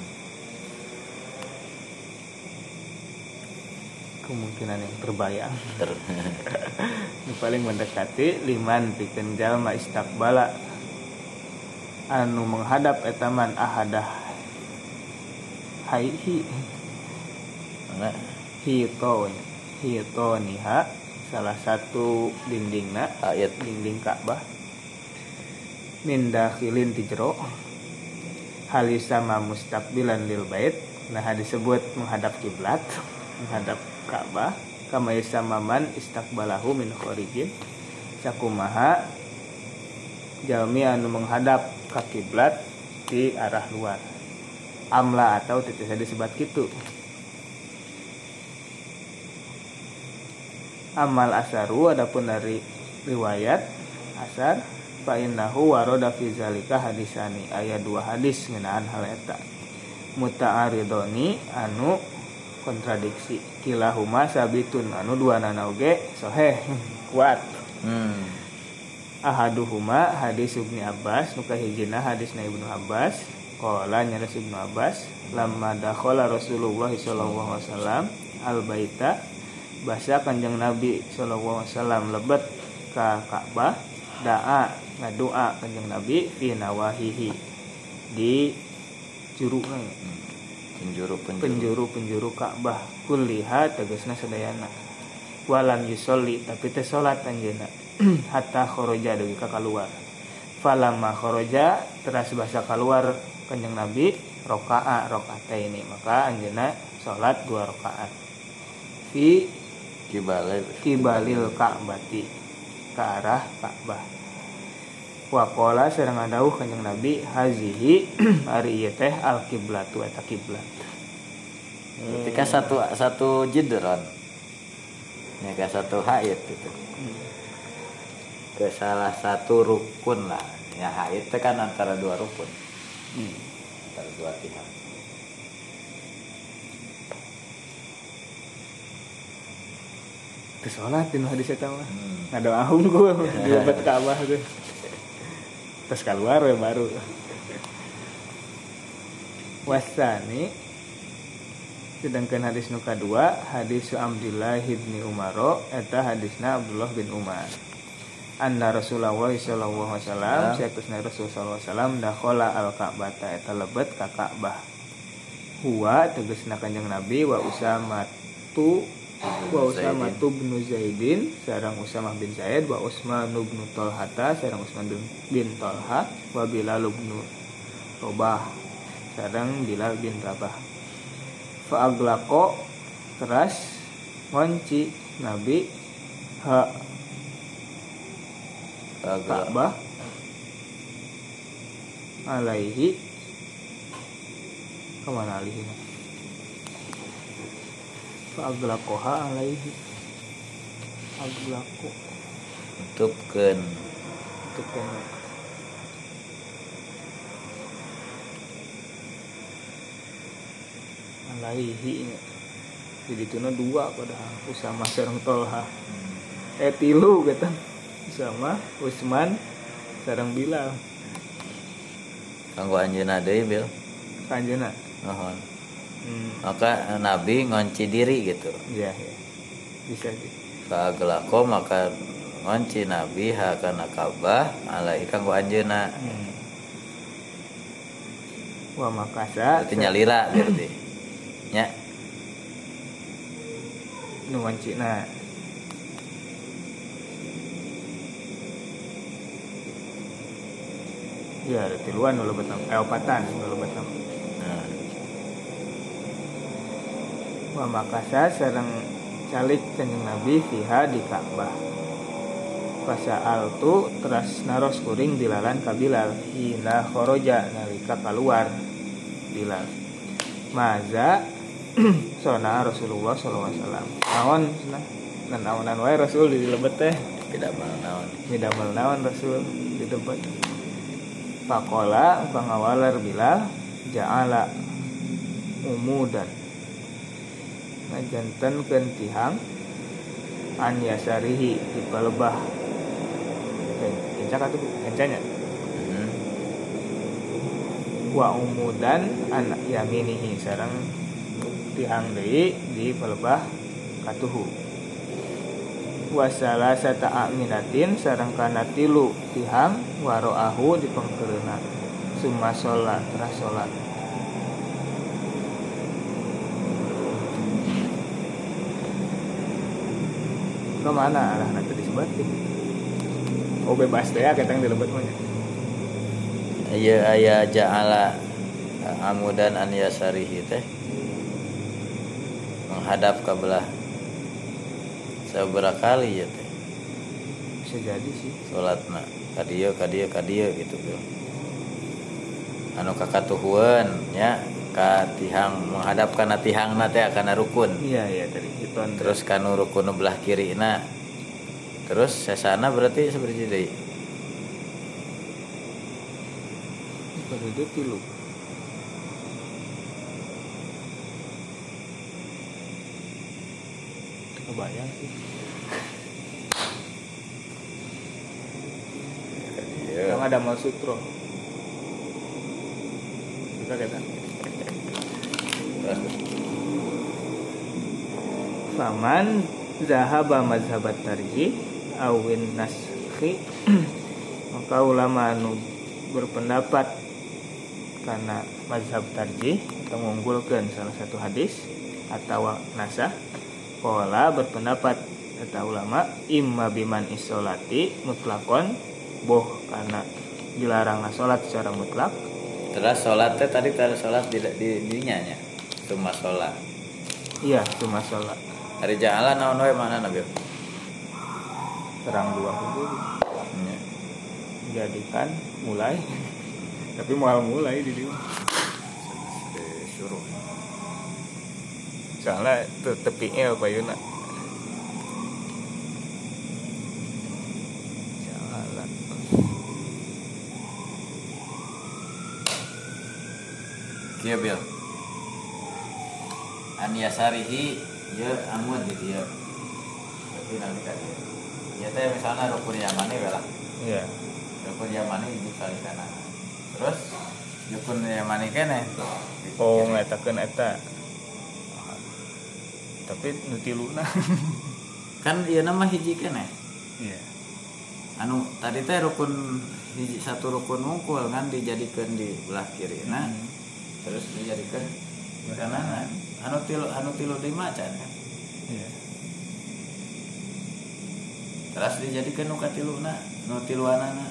kemungkinan yang terbayang Ter paling mendekati liman pikeun jalma istakbala anu menghadap etaman ahadah haihi. Mana? Hito hito niha salah satu dindingna ayat. dinding Ka'bah. Min dakhilin ti jero. Halisama mustaqbilan lil bait. Nah disebut menghadap kiblat menghadap Ka'bah kama isamaman istakbalahu min kharijin sakumaha jalmi anu menghadap ka kiblat di arah luar. Amla atau titik saya disebut gitu amal asaru adapun dari riwayat asar fa innahu waroda fi zalika hadisani. Ayat dua hadis ngenaan hal eta. Muta'aridoni anu kontradiksi. Kilahuma sabitun anu dua nana oge soheh kuat. Hmm. ahaduhuma hadis ibnu abbas nuka hijina hadis na ibnu abbas. Qala nyaris ibnu abbas. Lamma dakhala rasulullah sallallahu alaihi wasallam al baita bahasa kanjeng nabi sallallahu alaihi wasallam lebet ka Ka'bah. Da'a ngadoa kanjeng nabi fi nawahihi. Di penjuru penjuru penjuru. Penjuru Ka'bah. Kulliha tegasna sadayana walam yusolli tapi teh salat anjeunna hatta kharaja deui ka keluar falamma kharaja teras bahasa keluar kanjeng Nabi roka'a rokaat ini maka anjeunna salat dua rakaat fi kibale kibalil Ka'bati. Ke arah Ka'bah Wakola serang adauh kanjeng Nabi hazihi hari ieu teh al kiblatu eta kiblat ketika satu satu jidron ya ke satu haid gitu ke salah satu rukun lah ya haid itu kan antara dua rukun Hmm. antara dua pihak sholat di hadis eta mah. hmm. Ngadoa gue di obat Ka'bah tuh. Terus keluar ya baru. Wasani sedangkan hadis nu kadua hadis Abdullah bin Umar eta hadisna Abdullah bin Umar. Anna Rasulullah sallallahu alaihi wasallam sayakusna Rasul sallallahu alaihi wasallam dakhala al Ka'bah eta lebet ka Ka'bah. Huwa tegasna kanjeng Nabi wa Usama tu wa Usama tu bin Zaidin sarang Usamah bin Zaid. Wa Usman bin Talhata sarang Usman bin, Talha. Wa Bilal bin Rabah sarang Bilal bin Rabah. Faaglako teras ngonci Nabi ha Ka'bah alaihi ke mana faaglaqoha alaihi. Aglaqo tutupkan itu kan alaihi. Jadi itu dua padahal. Usama sareng Tolha. Eh tilu kata. Sama Usman sareng Bilal. Kanggo anjeunna deui bil? Kanjena mohon hmm, maka Nabi ngunci diri gitu. Ya ya bisa kagelako maka ngonci nabi hakana kabah alaihi kanggo anjeuna. Hmm. wa makasa berarti nyalira berarti. Nya. Nu wancina ya ada tiluan dulu betam eh opatan dulu betam nah, wa makasa sareng calik kanjeng nabi fiha di Ka'bah. Pasal tu teras naros kuring dilalan ka Bilal. Hina khoroja nalika keluar Bilal. Maza sona Rasulullah sallallahu alaihi wasallam. Naon cenah dan naonan wae Rasul di lebet teh. Tidak mau naon? Midamel naon Rasul di debat Pakola pangawalar Bilal ja'ala umudan ngajanten kentihang an yasarihi di palebah kencak atuh kencanya Hmm. wa umudan an yaminihi sareng tihang deui di palebah katuhu wa salasata aminatin sareng kana tilu tihang waroahu di pengkereuna summa sholat sholat ke mana arah nanti disebatin oh bebas deh ya kita yang dilebet mah nya. Iya aya ja'ala amudan an yasarihi teh. Menghadap ke belah seberapa kali ya teh? Bisa jadi sih. Salatna kadieu kadieu kadieu gitu Bil. anu kakatuhuan ya ka tihang menghadap kana tihangna teh kana rukun. Iya iya tadi hiton terus kanu rukun belah kiri na terus sesana berarti seperti pada dia tilu. Kebayang sih. Iya. yang ada mal sutro kita kata Faman zahaba mazhabat tarjih awin naskhi. Maka ulama anu berpendapat karena mazhab tarjih atau mengunggulkan salah satu hadis atau nasah pola berpendapat kata ulama imma biman isolati mutlakon boh karena dilarang sholat secara mutlak. Terus sholat teh tadi tadi sholat di di cuma sholat. Iya cuma sholat. Hari jalan naon wae mana nabil terang dua hukum Nya. jadikan mulai. Tapi mau mulai di dia disuruh soalnya te tepinya apa Yuna? Jalan Kieu bil an yasarihi ya amun gitu ya. Berarti nanti kan ya teh misalnya rukun yamani lah. Iya. Rukun yamani di kali kanan terus rukun yamani kene. Oh ngetakeun eta. Tapi nutiluna kan iya nama hiji kene. Iya. Anu tadi teh rukun hiji satu rukun mungkul kan dijadikan di belah kiri nah. Hmm. terus dijadikan di kanan anu tilu anu tilu di macan kan iya. Terus dijadikan nu katiluna nu tiluanana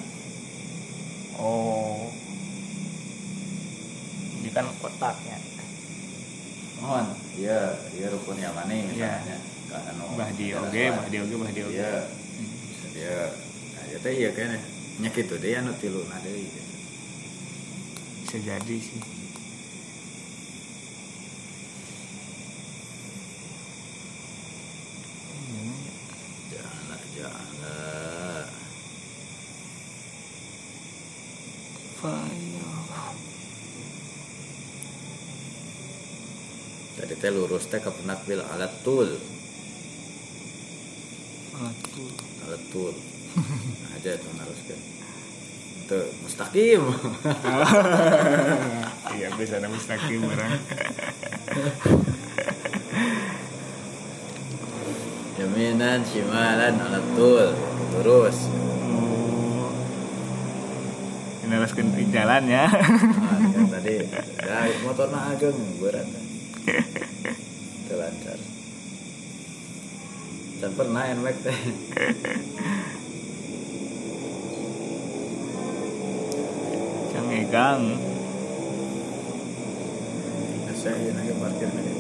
oh. Ini kan kotaknya. Mohon. Iya iya rukun yang mana Iya. misalnya. Ka anu bah di cara oge sholat. bah di oge bah di oge iya. Bisa dia nah ya teh iya kene nya kitu deh anu tiluna deui bisa jadi sih teh lurus teh ke penakbil alat tul. Aduh. alat tul. Nah, aja itu haruskan. Itu mustaqim. Iya bisa nama mustaqim orang. Yaminan, shimalan, alat tul. lurus. Oh. Meneruskan di jalan ya. Nah, kan tadi. Ya motor na ageng berat itu lancar dan pernah NMAX teh. Cengegang saya ingin parkir. nih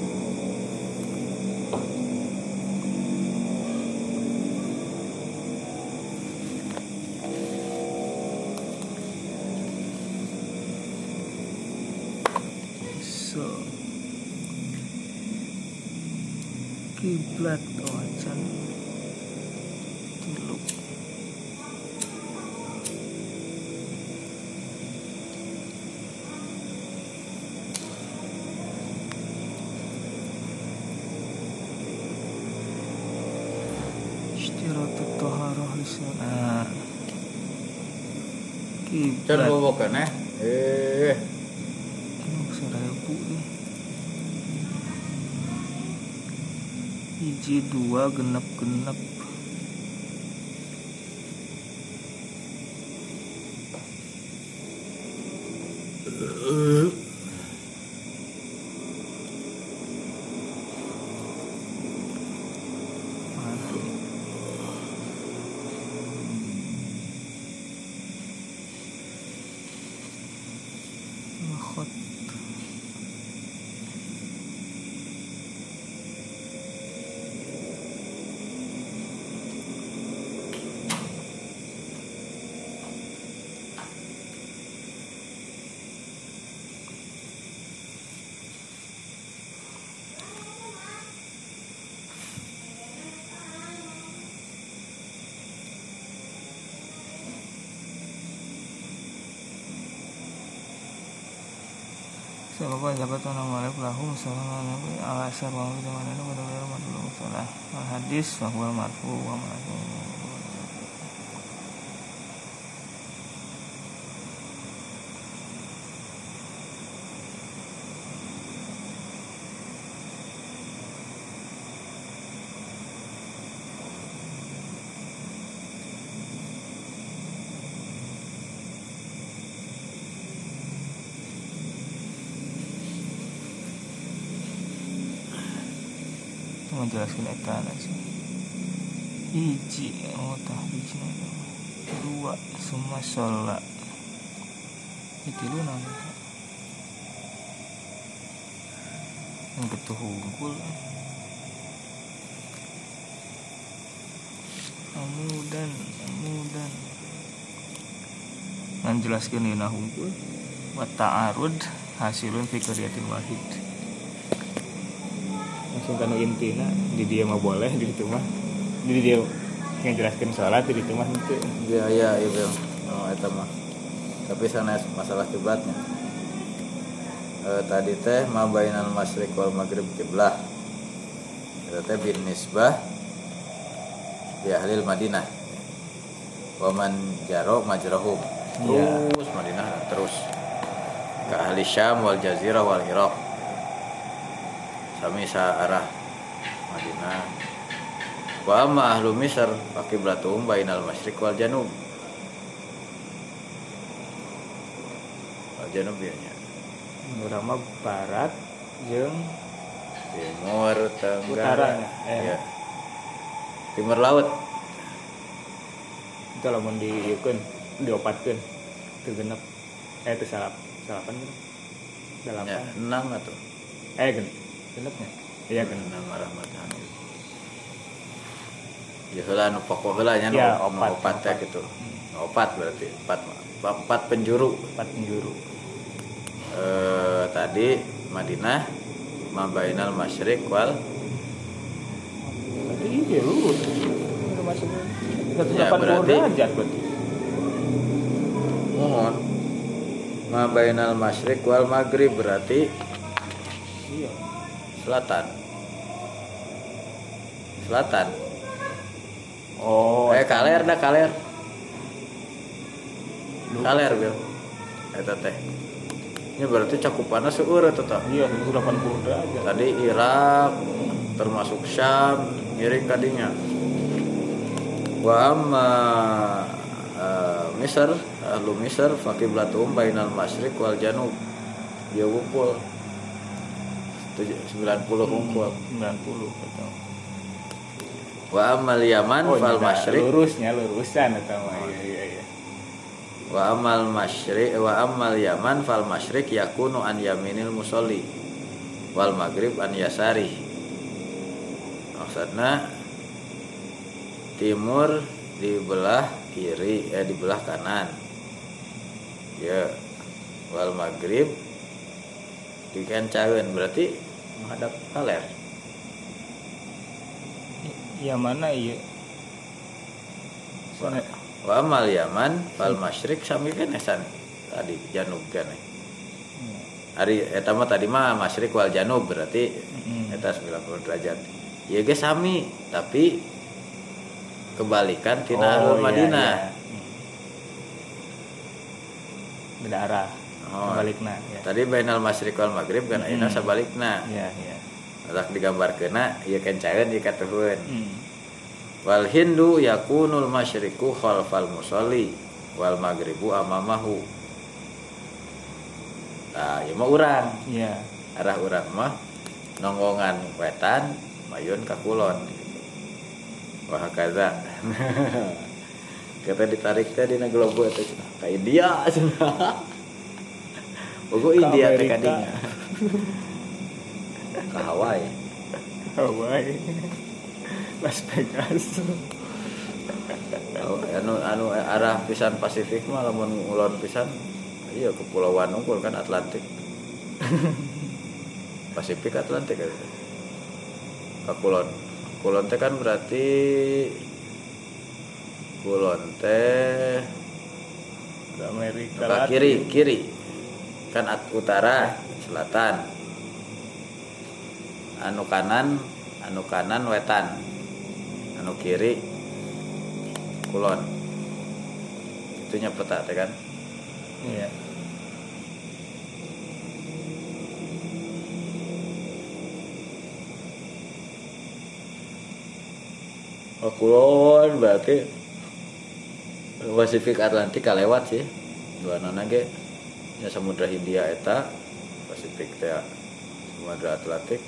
Seribu nih. Hiji dua genep Siapa jabat nama lahum salam ala sarwa wa mana wa pada madul salah hadis wa huwa marfu wa marfu itu menjelaskan eta hiji oh tah hiji dua semua sholat. Itu lu nanti yang betul unggul amudan amudan. Menjelaskan ini unggul. Wa ta'arud hasilun fi qaryatin wahid langsung kanu intina di dia mah boleh di situ mah. Di dia ngejelaskan sholat di situ mah. Itu iya iya itu oh itu mah. Tapi sana masalah kiblatnya. Eh, tadi teh ma bainal masyriq wal maghrib kiblah. Itu teh bin nisbah di ahli Madinah. Waman jaro majrahum Iya. terus Madinah terus. Ke ahli Syam wal Jazirah wal Iraq sami sa arah Madinah. Wa amma ahlu Misr fakiblatuhum bainal masyriq wal janub. Wal janub ya nya. urang mah barat jeung timur tenggara. Utara, eh. ya. timur laut. Itu lamun dieukeun diopatkeun teu genep. Eh teu salap salapan gitu ya, delapan enam atau? Eh gen genepnya iya gen enam arah matahari ya heula nu pokok heula nya Ya, nu opat, opat opat. gitu. Opat berarti. Empat empat penjuru. Empat penjuru. Eh, tadi Madinah Mabainal Masyriq wal iya lu udah masuk Ya, 180 berarti- mohon. Mabainal Masyriq wal Maghrib berarti iya selatan. Selatan. Oh eh kaler dah kaler. Kaler bil. Eta teh ini berarti cakupannya seueur eta tah iya 180 derajat. Tadi Irak termasuk Syam ngiring kadinya. Wa amma uh, Misr ahlu Misr faqiblatuhum bainal masyriq wal janub. Dia kumpul 90 kumpul 90 betul. wa amal Yaman Oh, fal masyriq lurusnya lurusan atau mah iya iya iya. wa amal masyriq wa amal Yaman fal masyriq yakunu an yaminil musolli wal maghrib an yasari maksudnya timur di belah kiri eh di belah kanan ya wal maghrib di kencaeun berarti menghadap kaler Iya mana iya? Sana wa amal Yaman fal masyriq sami kan esan tadi janub kan eh. hari eta mah tadi mah masyriq wal janub berarti Mm. eta 90 derajat ya ge sami tapi kebalikan tina Oh, iya, Madinah iya. Beda arah. Oh. Balikna ya. tadi bainal masyriq wal maghrib kan ayeuna Mm. sabalikna Iya iya. Atak digambarkeuna ieu kencaeun ieu katuhun Hmm. wal hindu yakunul masyriqu khalfal musolli wal maghribu amamahu nah ieu mah urang Iya. arah urang mah nonggongan wetan mayun ka kulon wah kaza kita ditarik teh dina globo cenah. ka India Bogo Ka India kadinya ka Hawaii. Hawaii. Las Vegas. Oh, anu anu arah pisan Pasifik mah lamun ngulon pisan iya kepulauan unggul kan Atlantik. Pasifik Atlantik kan ka kulon. Kulon teh kan berarti kulon teh Ke Amerika ka Latin. kiri kiri kan utara selatan. Anu kanan anu kanan wetan. Anu kiri kulon. Itunya peta teh kan? Iya. oh kulon berarti Pasifik Atlantik kalewat sih. Dua nana ge nya Samudra Hindia eta Pasifik teh Samudra Atlantik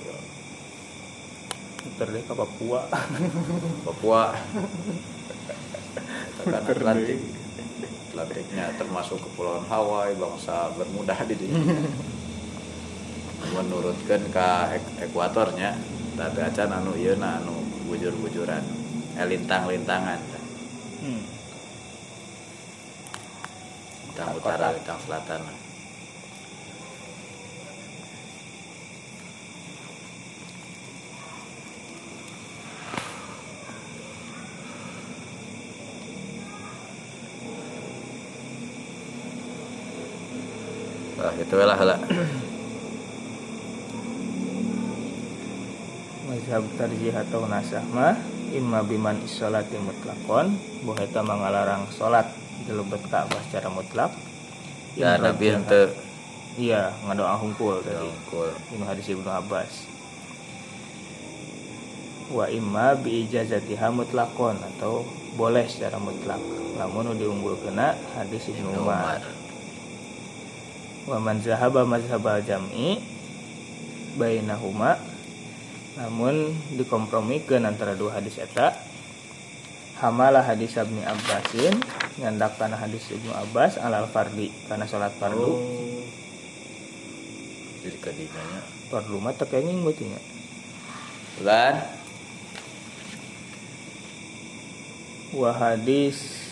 deh ke Papua. Papua kan Atlantik Atlantiknya termasuk kepulauan Hawaii bangsa Bermuda di dieu. menurutkan ke ek- ekuatornya tapi acan anu na anu bujur-bujuran eh lintang-lintangan Hmm. Lintang utara lintang selatan. Wah, itu lah lah. mazhab tarjih atau nasah mah imma biman isolati mutlakon bahwa eta mengalarang salat di lebet Ka'bah secara mutlak. Ya Nabi ente. iya ngadoa hungkul tadi. Hungkul. ini hadis Ibnu Abbas. Wa imma bi ijazatiha mutlakon atau boleh secara mutlak. Lamun nu diunggulkeuna hadis Ibnu Umar. Wa man zahaba mazhabal jam'i bainahuma. Namun dikompromikeun antara dua hadis eta. Hamalah hadis Ibnu Abbasin nyandak kana hadis Ibnu Abbas alal fardi karena salat fardu. Oh. Jadi kadinya. Fardu mah teu kenging beuti nya. Bulan wa hadis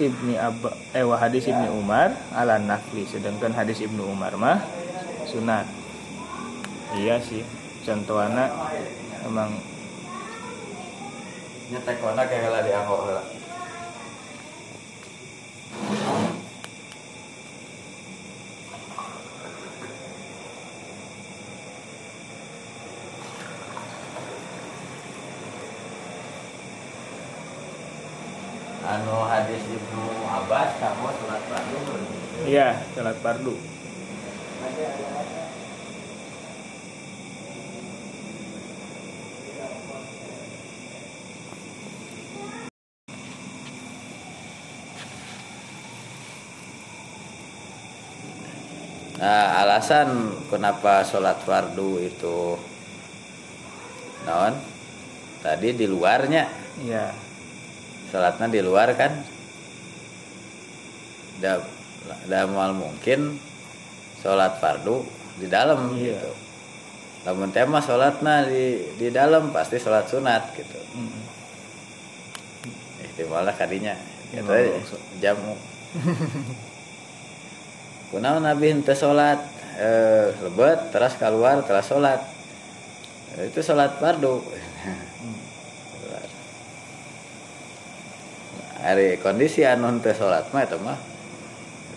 Ibni Abba eh wa hadis Ibni Umar ala nafli sedangkan hadis Ibnu Umar mah sunat. Iya sih contohana emang nyetek mana kayak lah diangkok lah. Anu hadis Ibnu Abbas kamu surat fardu iya salat fardu nah alasan kenapa sholat fardu itu non tadi di luarnya. Iya. Sholatnya di luar kan? Dah mal mungkin sholat fardu di dalam Iya. gitu. Namun tema sholatnya di di dalam pasti sholat sunat gitu. Mm. ihtimalnya kadinya. Gitu Oh, aja, so- jamu. Kunaon nabi henteu sholat eh, lebet terus keluar terus sholat. Eh, itu sholat fardu. Hari kondisi anu henteu sholat mah itu mah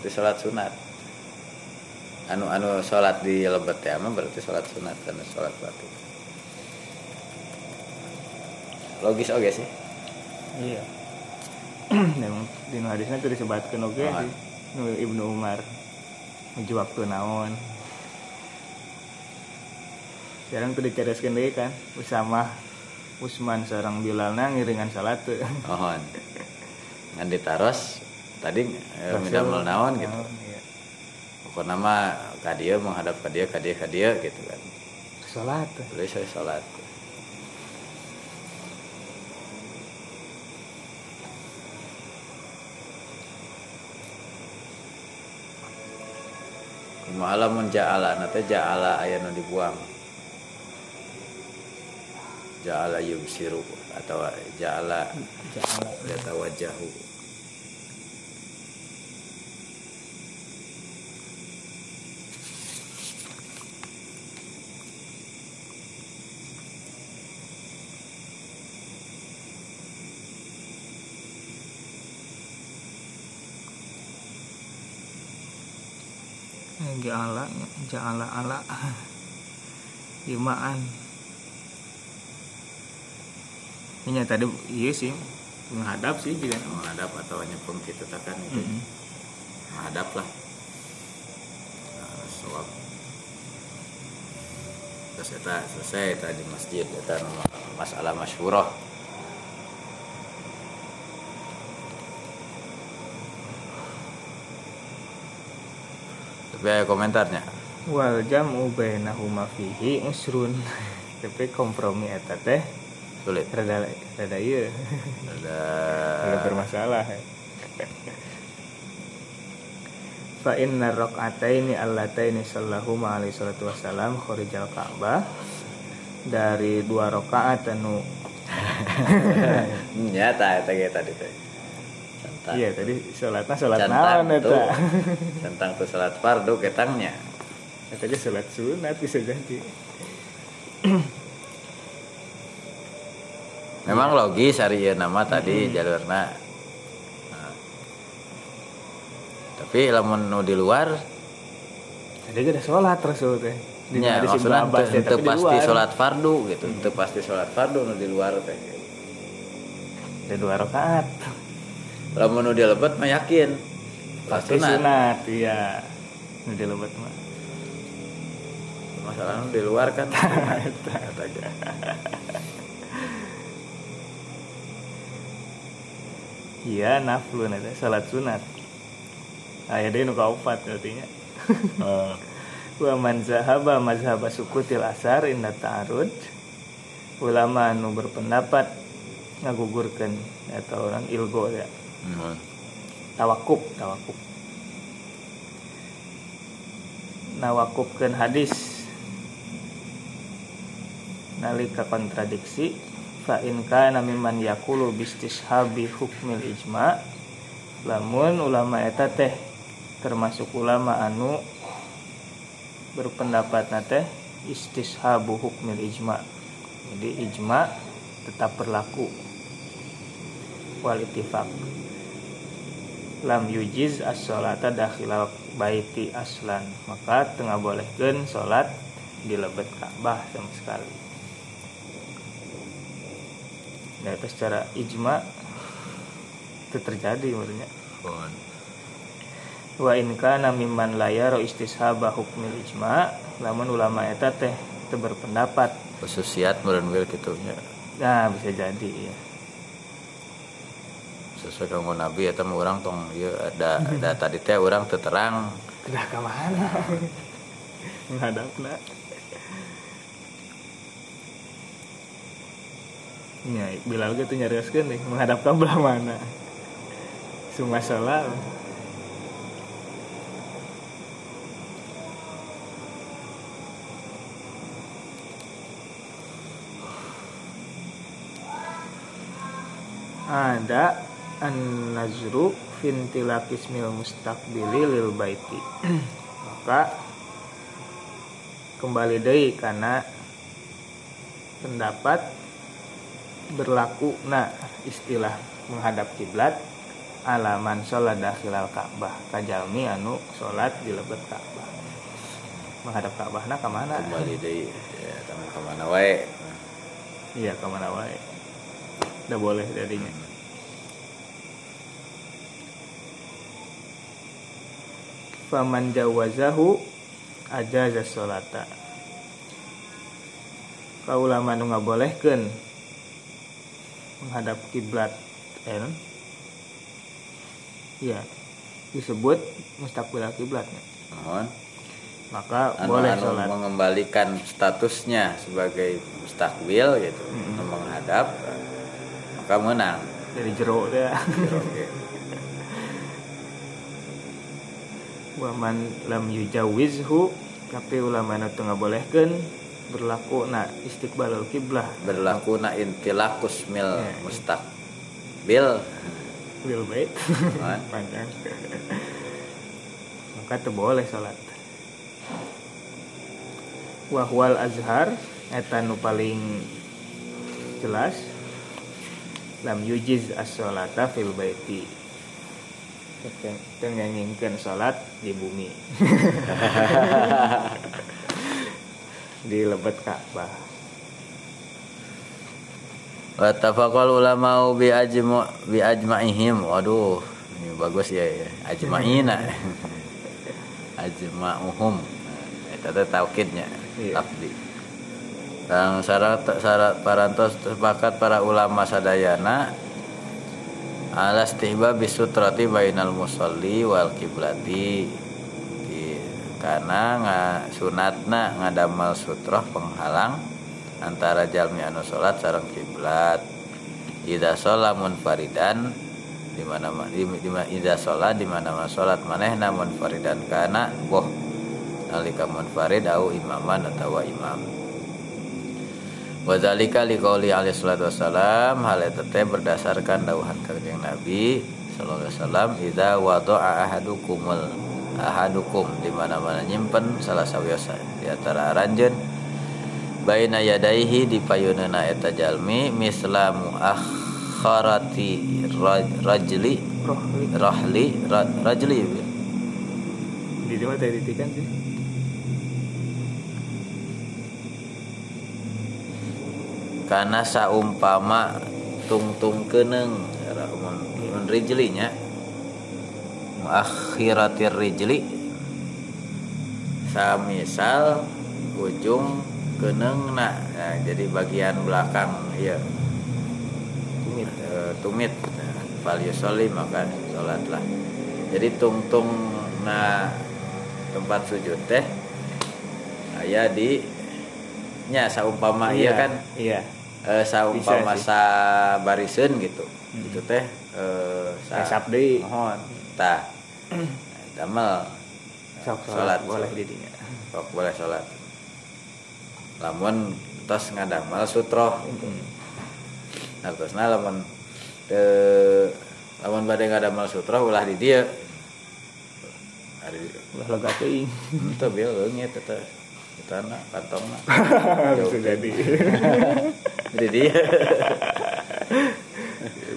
itu sholat sunat. Anu anu sholat di lebet ya mah berarti sholat sunat dan sholat fardu. Logis oke sih? Iya. Memang di hadisnya itu disebutkan oke Oh. sih nu ibnu umar menuju waktu naon. Sekarang tuh dicereskan deh kan bersama Usman seorang Bilalna ngiringan salat tuh. Mohon. Ngan ditaros tadi eh, midamel naon gitu. Iya. pokoknya mah kadia menghadap kadia kadia kadia gitu kan. Salat. Tuh. saya sholat Kumaha mun ja'ala nate ja'ala aya nu dibuang. Ja'ala yubsiru atau ja'ala Ja'ala. yatawajahu. Eh, Ja'ala Ja'ala ala. Imaan Ini tadi iya sih. Menghadap sih juga menghadap atau nyepeng gitu takan itu. Mm-mm. menghadap lah. Nah, soal terus kita selesai tadi masjid kita masalah masyurah ada komentarnya. Wal jam'u bainahuma fihi usrun. Tapi kompromi eta teh sulit. rada rada ieu. Ada rada bermasalah fa inna raq'ataini allataini sallallahu alaihi salatu wasalam kharijal ka'bah. Dari dua rakaat anu. Nyata eta tadi teh Centang. iya tadi salatna salat Centang naon eta. tentang tuh salat fardu ketangnya eta ge salat sunat bisa jadi. Memang logis hari ieu nama tadi jalurna. Nah. tapi lamun nu di luar tadi ada salat rasul teh. Di maksudnya ya, tapi di pasti sholat fardu gitu. Teu pasti sholat fardu nu di luar teh. Ada dua rakaat lamun nu di lebet mah yakin. Pasti sunat. iya. Nu di lebat mah. Masalah nu di luar kan. Kata aja. iya naflun eta salat sunat. Aya deui nu kaopat artinya wa man zahaba mazhaba sukutil asar inda ta'arud. Ulama anu berpendapat ngagugurkeun atau orang ilgo ya hmm. tawakuf tawakuf nawakufkeun hadis. Nalika kontradiksi fa in kana mimman yaqulu hukmil ijma lamun ulama eta teh termasuk ulama anu berpendapat teh istishabu hukmil ijma. Jadi ijma tetap berlaku. Wal ittifaq lam yujiz as-sholata dakhila baiti aslan. Maka tengah bolehkeun salat di lebet Ka'bah sama sekali. Nah itu secara ijma itu terjadi menurutnya wa in kana mimman la yara istishaba hukmil ijma lamun ulama eta teh teu berpendapat. Khususiat meureun nya. Nah bisa jadi ya sesuai kanggo nabi eta mah urang tong ieu ada ada tadi teh urang teu terang Kedah ke mana? Ya, Bilal gitu nyarioskeun nih, menghadap ke belah mana? Semua salah. Ada an-nazru fintilakis mil mustaqbili lil baiti. Maka kembali deui karena pendapat berlaku nah istilah menghadap kiblat alaman sholat dakhilal Ka'bah. Kajalmi anu sholat di lebet Ka'bah. Menghadap Ka'bah nah ke mana? Kembali deui ya tamu ka mana wae. Iya ke mana wae. Udah boleh jadinya faman jawazahu ajaza sholata. Kaulama nu ngabolehkeun menghadap kiblat non? Iya disebut mustaqbil kiblatnya. Mohon. Maka anu, boleh anu sholat. mengembalikan statusnya sebagai mustakbil gitu anu menghadap maka menang. Dari jero teh oke waman lam yujawizhu tapi ulama nu teu ngabolehkeun berlaku na istiqbalul kiblah berlaku na intilakus mil Ya. mustakbil lil bait. Panjang. Maka teu boleh salat. Wahwal azhar eta nu paling jelas lam yujiz as-sholata fil baiti tengengingkeun salat di bumi di lebet Ka'bah Wa tafaqal ulama bi ajma bi ajma'ihim. Waduh, ini bagus ya, ya. Ajma'ina. Ajma'uhum. Eta teh taukidnya, Iya. Dan syarat syarat parantos sepakat para ulama sadayana ala istihba bisutrati bainal musalli wal kiblati karena nga sunatna ngadamel sutroh penghalang antara jalmi anu salat sareng kiblat. Ida sholat munfaridan di mana di, di, ida sholat di mana sholat manehna munfaridan kana boh. Nalika munfarid au imaman atau imam Wadzalika liqauli alaihi salatu wassalam hal eta teh berdasarkan dawuhan kanjeng Nabi sallallahu alaihi wasallam idza wada'a ahadukumul ahadukum di mana-mana nyimpen salah sawiyosa di antara aranjeun baina yadaihi di payuneuna eta jalmi mislamu akharati raj- rajli rahli ra- rajli. Di mana tadi ditikan sih karena saumpama tungtung keneng. Rijlinya. Akhiratir rijli. Samisal ujung keneng nah, nah jadi bagian belakang ya tumit tumit. Nah, yusolli maka sholatlah jadi tungtung nah tempat sujud teh aya di nya saumpama iya kan? iya eh, saumpama Bisa sih. sa bariseun gitu. Hmm. itu teh eh, sa deui. mohon. Tah damel. Sok Sholat. sholat. boleh didinya. Kok boleh sholat. Lamun tos ngadamel sutroh. Nah terusna lamun te lamun bade ngadamel sutroh ulah di ari ulah lega teuing. Teu bil leungit eta kitana kantongna bisa jadi di dia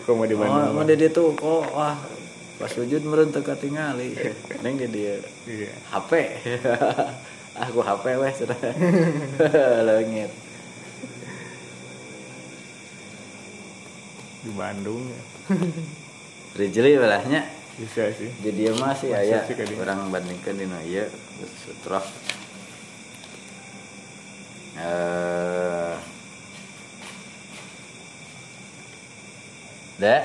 kok mau di Oh, Bandung mau di dia tuh kok wah pas sujud meureun teu katingali. Neng di dia iya HP. gua HP weh sudah. Leungit. di Bandung ya. Rijli belahnya. bisa sih Di dia masih Masuk aya sih ka dieu. urang Eh. dek.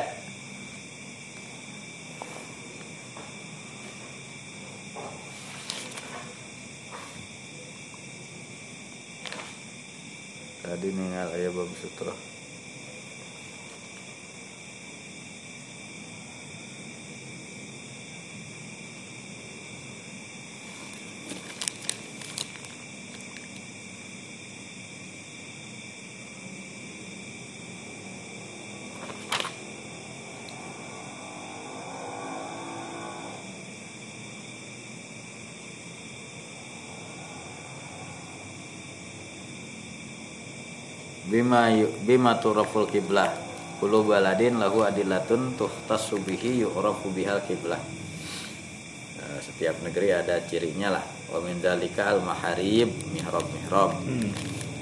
Tadi ningal ayah bang sutra bima yu, bima turaful kiblah. Kullu baladin lahu adilatun tuhtasu bihi yu'rafu bihal kiblah. Nah, setiap negeri ada cirinya lah. Wa min dalika al maharib mihrab mihrab. Hmm.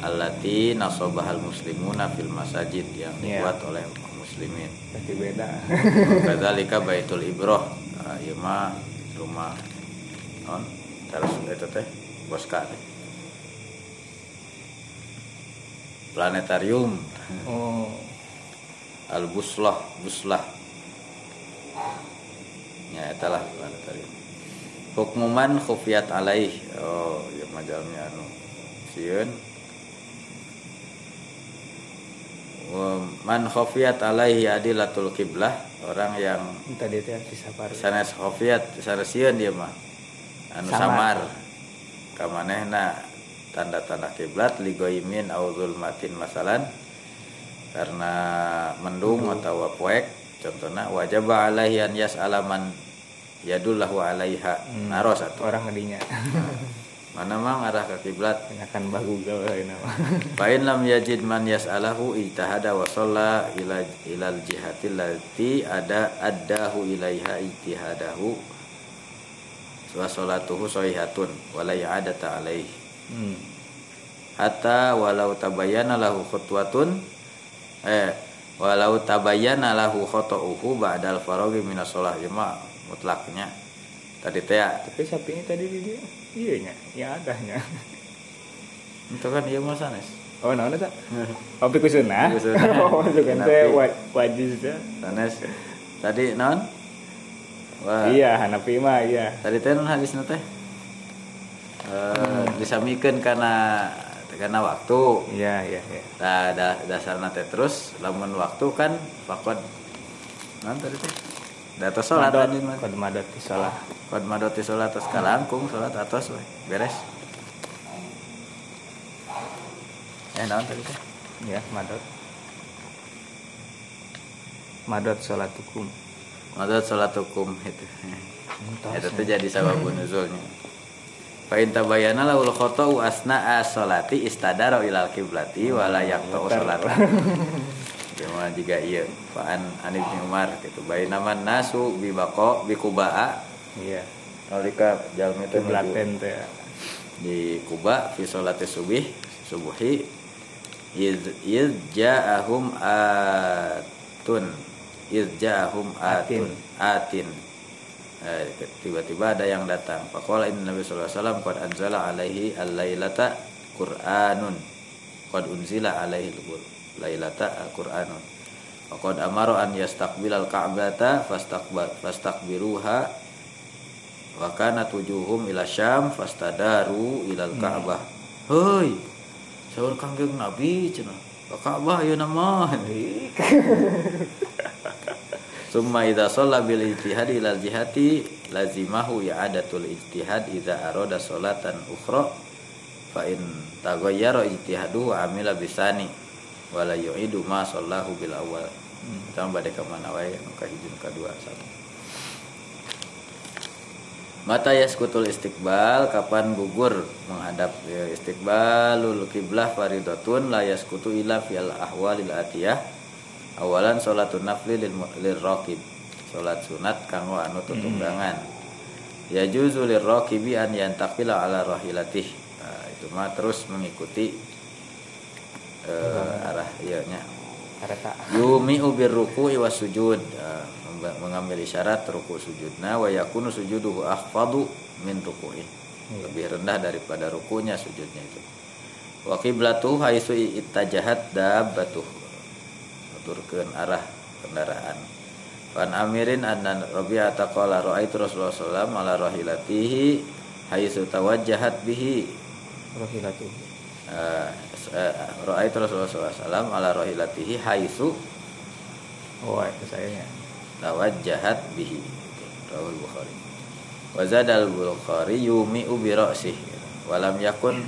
allati nasobahal muslimuna fil masajid yang Iya. dibuat oleh muslimin. Berarti beda. kadzalika baitul ibroh. Nah, ieu mah rumah non terus eta teh boska. teh planetarium. Oh. al buslah. Buslah ya etalah planetarium. Hukmuman khufiyat alaih. Oh ya majalnya anu. Sieun man khufiyat alaihi adilatul kiblah orang yang Tadi teh bisa paru. sanes khufiyat sanes sieun dia mah. Anu Samar. samar. Kamanehna tanda-tanda kiblat ligoimin au zulmatin masalan. Karena mendung atau poek contohnya wajib alaihi an yas'alaman yadullahu alaiha. Hmm. naros atau? Orang ngedinya. mana mang arah ke kiblat? Bah Google lain nama. Fa'in lam yajid man yas'alahu ijtahada wa shalla ila ilal jihati allati ada addahu ilaiha ijtihadahu. Wa sholatuhu sahihatun wa la i'adata alaih Hmm. hatta walau tabayyana lahu khutwatun eh walau tabayyana lahu khata'uhu ba'dal faraghi minas shalah ya mutlaknya tadi teh ya. Tapi sapinya tadi di dia. Iya nya, yang adanya. itu kan ieu mah sanes Oh, naon eta? Piku sunnah. Piku sunnah. Oh, kan teh wajib sanes tadi non Wah, Iya, Hanafi mah iya. tadi teh non hadisna teh eh disamikeun kana karena waktu. Iya, iya, iya. nah da, dasarna teh terus lamun waktu kan fakod non tadi teh. Da atos salat Madot, anjeun mah. kod madot di salah. kod madoti salat atos kalangkung salat atos we. Beres. Eh naon tadi teh? Ya, madot. Madot salat hukum. madot salat hukum itu. Itu teh jadi sababun nuzulnya fa in tabayyana lahul khata'u asna'a sholati istadara ilal kiblati wa la yaqta'u sholat Cuma juga iya. Fa'an Anib bin Umar gitu. Bayi nama nasu bibako bikuba'a Iya. Nalika jalmi itu Kiblaten teh. di Kuba fi sholati subih subuhi. Iz iz ja'ahum atun. Iz ja'ahum atun. Atin. Eh, tiba-tiba ada yang datang. Faqala inna nabi sallallahu alaihi wasallam qad anzala alaihi al-lailata qur'anun. Qad unzila alaihi al-lailata al-qur'anun faqad amara an yastaqbilal ka'bata fastaqba fastaqbiruha wa kana tujuhum ila syam fastadaru ilal ka'bah heuy saur kangjeng nabi cenah ka ka'bah ieu nama summa idza shalla bil ijtihad ilal jihati lazimahu i'adatul ijtihad idza arada sholatan ukhra fa in taghayyara ijtihaduhu amila bisani wala yu'idu ma sallahu bil awal tambah deka mana wae anu kahiji nu kadua satu. Mata yaskutul istiqbal kapan gugur menghadap ya, istiqbalul kiblah faridatun la yaskutu illa fil ahwalil atiyah awalan salatun nafli lil, lil raqib salat sunat kanggo anu tutunggangan ya juzu lir raqibi an yantaqila ala rahilatih nah, itu mah terus mengikuti eh, arah Kareta. yumi ubir ruku was sujud. Memba- mengambil isyarat ruku sujudna wa yakunu sujuduhu akhfadu min ruku'i Iya. lebih rendah daripada rukunya sujudnya itu. Wa qiblatu haitsu ittajahat dabbatuh turkeun arah kendaraan Wan amirin anna Rabi'ata qala ra'aitu Rasulullah sallallahu alaihi wasallam ala rahilatihi haitsu tawajjahat bihi Rohilatu. uh, Ra'aitu Rasulullah SAW ala rohilatihi haisu Oh, itu sayanya. tawajjahat bihi. Rawal Bukhari. Wa zadal Bukhari yumi'u bi ra'sih. Walam yakun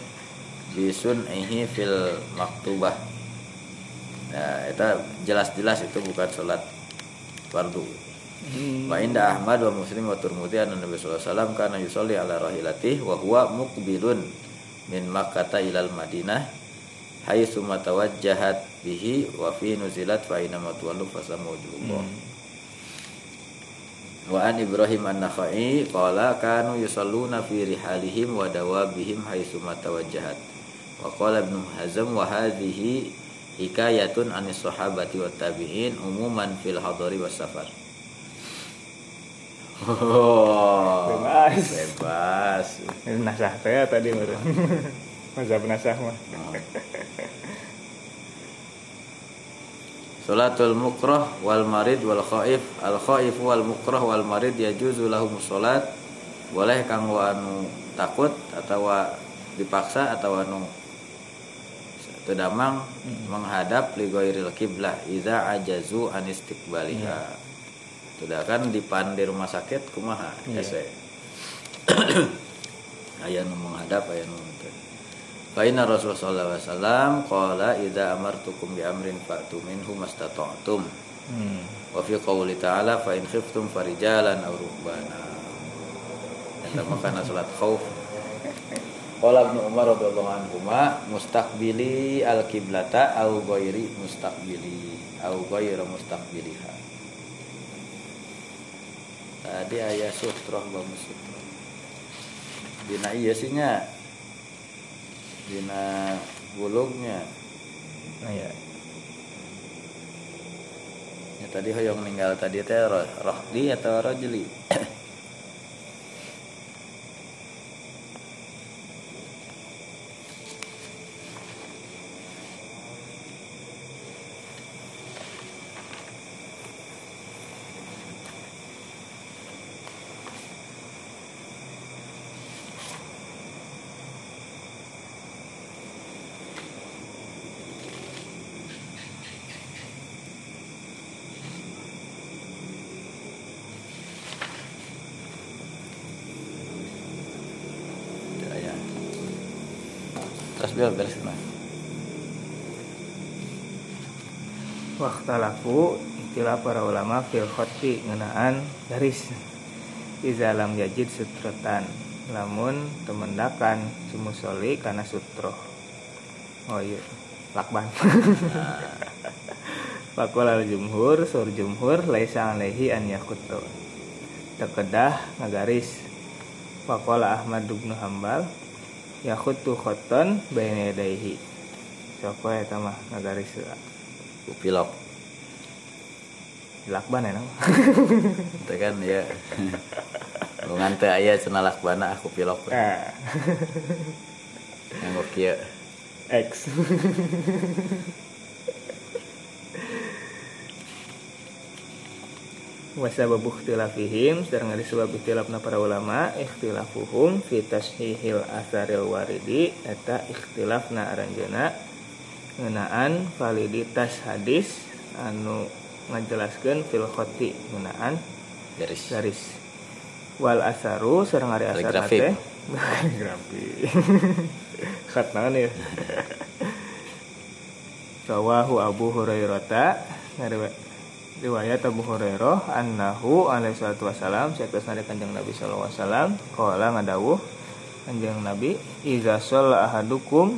bisun'ihi fil maktubah. Nah, itu jelas-jelas itu bukan sholat fardu. Hmm. Wa inda Ahmad wa Muslim wa Turmudi anna Nabi sallallahu alaihi wasallam kana yusolli ala rahilatih wa huwa muqbilun min Makkah ilal Madinah haitsu matawajjahat bihi wa fi nuzilat fa inna matwallu fasamu wajhullah. Wa an Ibrahim an-Nakhai qala kanu yusalluna fi rihalihim wa dawabihim haitsu matawajjahat. Wa qala Ibnu Hazm wa hadhihi hikayatun anis sahabati wat tabi'in umuman fil hadari was safar. Oh, Bebas. Bebas. Nasah teh tadi meureun. Mazhab nasah mah. Salatul mukrah wal marid wal khaif al khaif wal mukrah wal marid yajuzu lahum salat boleh kanggo anu takut atau dipaksa atau anu tedamang menghadap li ghairil kiblah idza ajazu an istiqbaliha. Sudah kan dipan di rumah sakit kumaha Iya. ese. aya nu menghadap aya nu teu. Rasulullah sallallahu alaihi wasallam qala idza amartukum bi amrin fa'tu minhu mastata'tum. Hmm. Wa fi qouli ta'ala fa in khiftum farijalan aw rukbana. Eta mah kana salat khauf. Qala Ibnu Umar radhiyallahu anhu ma mustaqbili al-qiblata aw ghairi mustaqbili aw ghairu mustaqbiliha. Tadi ayah sutroh bagus sutroh. Dina iya sih nya. Dina bulugnya. Nah ya. Ya tadi hoyong ninggal tadi teh roh, rohdi atau rojli. Ya, ya. Biar beres nah. Waktalafu istilah para ulama fil khoti ngenaan garis. Iza lam yajid sutrotan. Lamun temendakan sumusoli karena sutro. Oh iya Lakban. Fakul al jumhur sur jumhur laisa alaihi an yakuto Tekedah ngagaris Fakul Ahmad bin Hambal Yakutu khoton bayna yadaihi Soko eta mah ngagaris. Kupilok. Lakban enak. Itu kan ya. Lu ngante aya cenah lakbana aku pilok. Nah, Nganggo kieu. X. Wasababu ikhtilafihim Sedang ada sebab ikhtilafna para ulama Ikhtilafuhum fi tashihil asaril waridi Eta ikhtilafna aranjana Ngenaan validitas hadis Anu ngajelaskeun fil khoti Ngenaan Garis. garis. Wal asaru Serang hari asar nate Kaligrafi. Khat naon ya Rawahu Abu Hurairah riwayat Abu Hurairah annahu alaihi salatu wasalam saeutosna Kanjeng Nabi sallallahu alaihi wasallam qala ngadawuh Kanjeng Nabi iza shalla ahadukum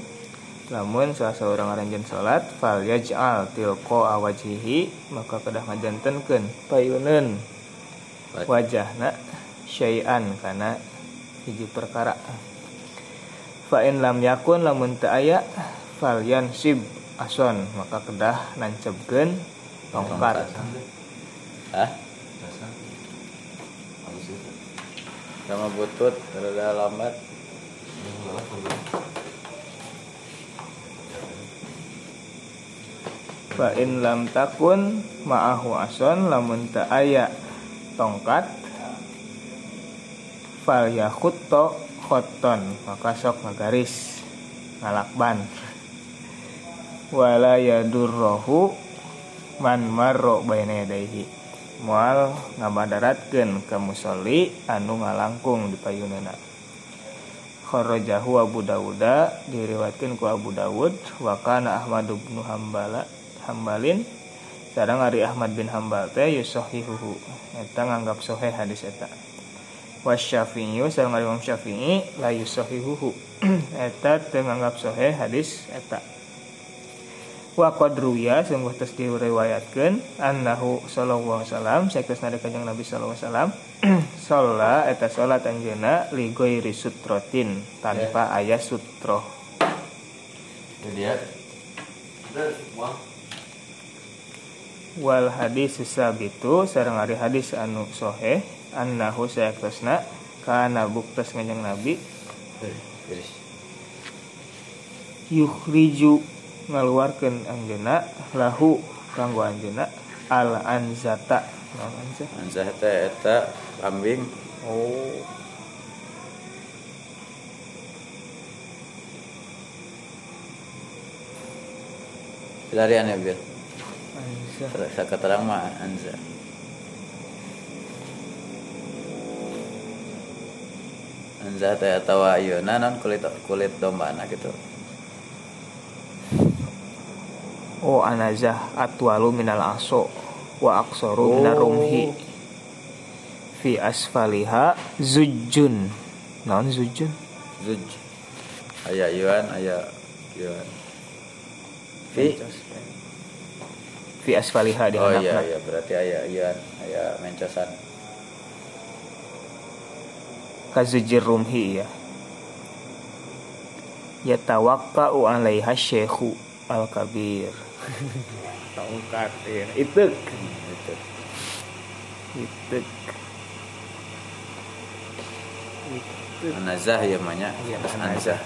lamun salah seorang aranjeun salat fal yaj'al tilqa awajhihi maka kedah ngajantenkeun payuneun wajahna syai'an kana hiji perkara. Fa in lam yakun lamun teu aya fal yansib ason maka kedah nancebkeun tongkat Hah? Sama butut rada lambat. fa in lam takun ma'ahu ason lamun teu aya tongkat fal yakhutto khotton maka sok ngagaris ngalakban wala yadurrohu man marro baina yadaihi mual ngabadaratkeun ka musolli anu ngalangkung di payunana. Kharajahu Abu Dawud diriwayatkeun ku Abu Dawud wa kana Ahmad bin Hambala Hambalin. Sareng Ari Ahmad bin Hambal teh yusahihuhu eta nganggap sahih hadis eta. Wasyafi'i sareng Ari Imam Syafi'i la yusahihuhu eta teu nganggap sahih hadis eta wa qadruya sungguh tes diriwayatkeun annahu sallallahu alaihi wasallam saektosna kanjeng Nabi sallallahu alaihi wasallam sholla eta salat anjeunna li ghairi sutrotin tanpa ya. aya sutro itu dia. Wal hadis sabitu sareng ari hadis anu sahih annahu saektosna kana buktas kanjeng Nabi. Yukhriju ngaluarkan anjena lahu kanggo anjena al anzata. Teh eta kambing oh. Pelarian ya Bil? Saya keterang mah Anzah Anzah teh atau ayo nanon kulit kulit domba anak gitu oh anazah atwalu minal aso wa aksoru oh. minar rumhi fi asfaliha zujun naon zujun zuj ayah yuan ayah yuan. Fi? Fi asfaliha di oh iya iya. Berarti ayah yuan ayah mencosan. Kazujir rumhi ya yatawakka'u alaiha syekhu al-kabir tongkat ya itu itu itu Anazah ya banyak ya, Anazah.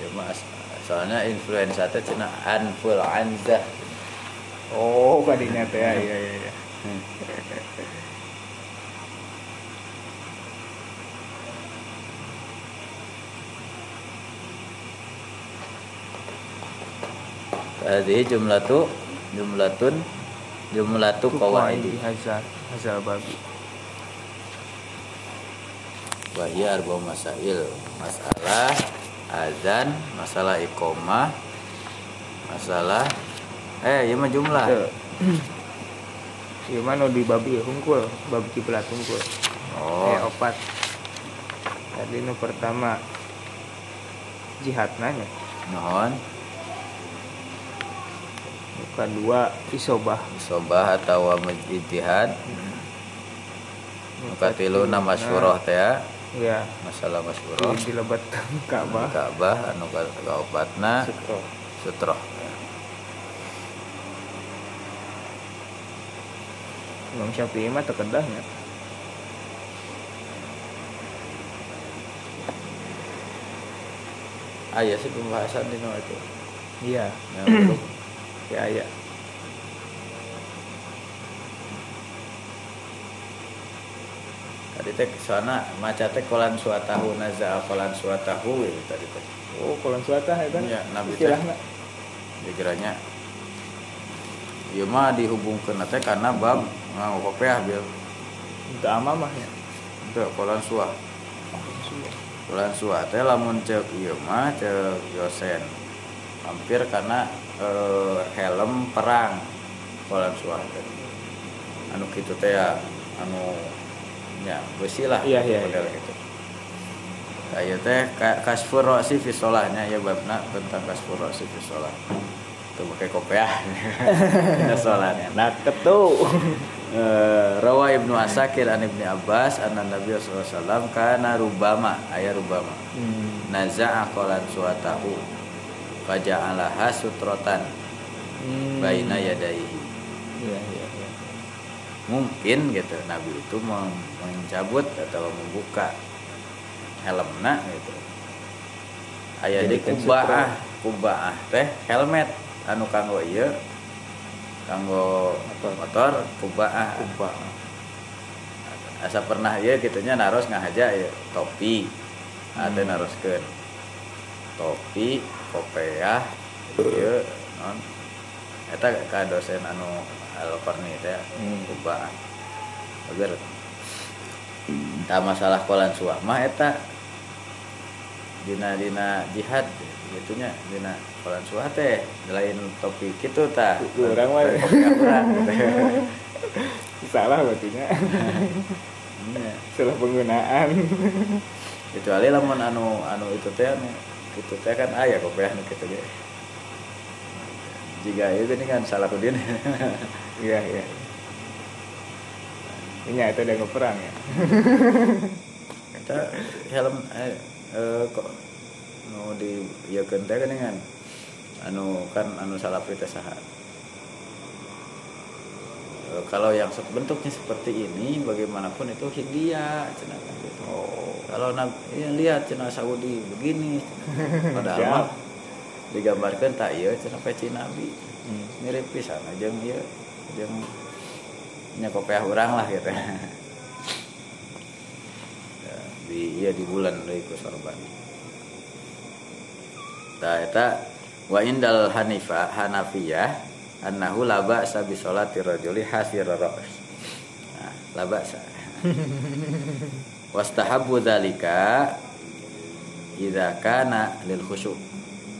Ya mas. Soalnya influenza itu cina anful anzah. Oh kadinya teh ya? Ya ya hadhihi jumlatu jumlatun jumlatu qawaidi. hazal hazal babi. Wahia arba masail. Masalah azan masalah iqomah masalah eh iya mah jumlah. Iya mah di babi hungkul babi kiblat hungkul oh. Eh opat. Tadi nu pertama jihad nanya non kedua isobah. Isobah atau ijtihad. Hmm. nama masyhurah teh ya? Ya masalah masyhurah di lebat Ka'bah. Ka'bah anu kaobatna sutroh. Sutroh. Imam Syafi'i mah terkedahnya ayah sih pembahasan di itu iya. Yang ya ya. Tadi teh sana maca teh kolan suatahu naza kolan suatahu ya tadi teh. Oh kolan suatah ya kan ya nabi teh. Dikiranya Iya mah dihubungkan teh karena bab nganggo kopiah bil. Untuk amamahnya itu kolan suah. Kolan suah teh lamun cek iya mah cek yosen. Hampir karena uh, helm perang kolam suara. Anu gitu teh ya anu ya besi lah iya iya model iya. gitu kayak teh kasfur rosi fisolahnya ya babna tentang kasfur rosi fisolah itu pakai kopiah ya. Sholatnya. Nah ketu. Uh, rawa ibnu asakir an ibni abbas anna nabi sallallahu kana rubama ayah rubama. Hmm. naza'a qalan suatahu faja'alaha sutrotan hmm. baina yadaihi. Ya, ya, ya. mungkin gitu Nabi itu mencabut atau membuka helmnya gitu. Ayah di kubaah kubaah teh helmet anu kanggo iya kanggo motor. motor kubaah kubaah asa pernah iya gitunya naros ngahaja ya topi ada hmm. naroskeun topi kopiah ieu non. Eta ka dosen anu alkorni teh Hmm. agar tak masalah kolan suah mah eta dina dina jihad gitunya dina kolan suah teh lain topi gitu tah Urang mah. Lain kopiah urang salah berartinya Iya. salah penggunaan. Kecuali lamun anu anu itu teh anu itu teh kan aya kopiah nu kitu ge jika itu ini kan salah kudin iya iya. Ini itu udah ngeperang ya. Kita helm eh, eh, kok nu di ya teh kan. Dengan anu kan anu salah teh saha. Eh, kalau yang bentuknya seperti ini bagaimanapun itu Hindia cenah kan gitu. oh kalau ya, lihat cenah Saudi begini. Padahal digambarkan tak iya cenah peci nabi hmm. mirip pisan jeung ieu jeung nya kopiah urang lah gitu. Ya, di iya di bulan deui ku sorban. Ta eta wa indal hanifa hanafiyah annahu la ba'sa bi sholati rajuli hasir ra's nah la ba'sa wastahabbu dzalika idza kana lil khusyu'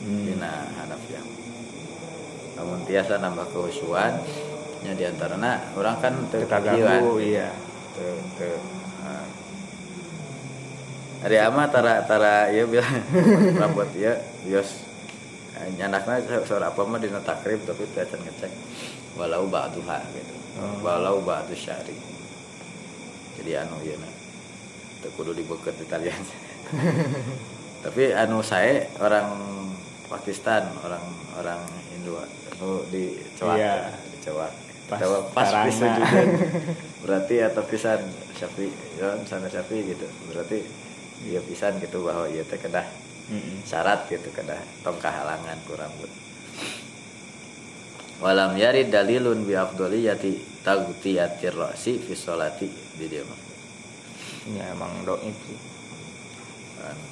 Hmm. dina Hanafiyah namun tiasa nambah kehusuan nya di antaranya orang kan teu kita kieuan. ganggu iya teu teu nah. Ari ama tara tara ieu bilang rambut ieu bios eh, nyandakna suara apa mah dina takrib tapi teu acan ngecek walau ba'duha gitu Oh. walau ba'du syari jadi anu ieu na teu kudu dibeukeut di talian. Tapi anu saya orang Pakistan orang orang Hindu anu di cowak Iya. di cowak Pas pas, pas pisan juga. Berarti atau pisan syafi ya sana syafi gitu. Berarti dia pisan gitu bahwa iya teh kedah Mm-mm. syarat gitu kedah tong kahalangan ku rambut. Walam yari dalilun bi afdoliyati tagtiyatir ra'si fi sholati di dia mah ya emang doib sih.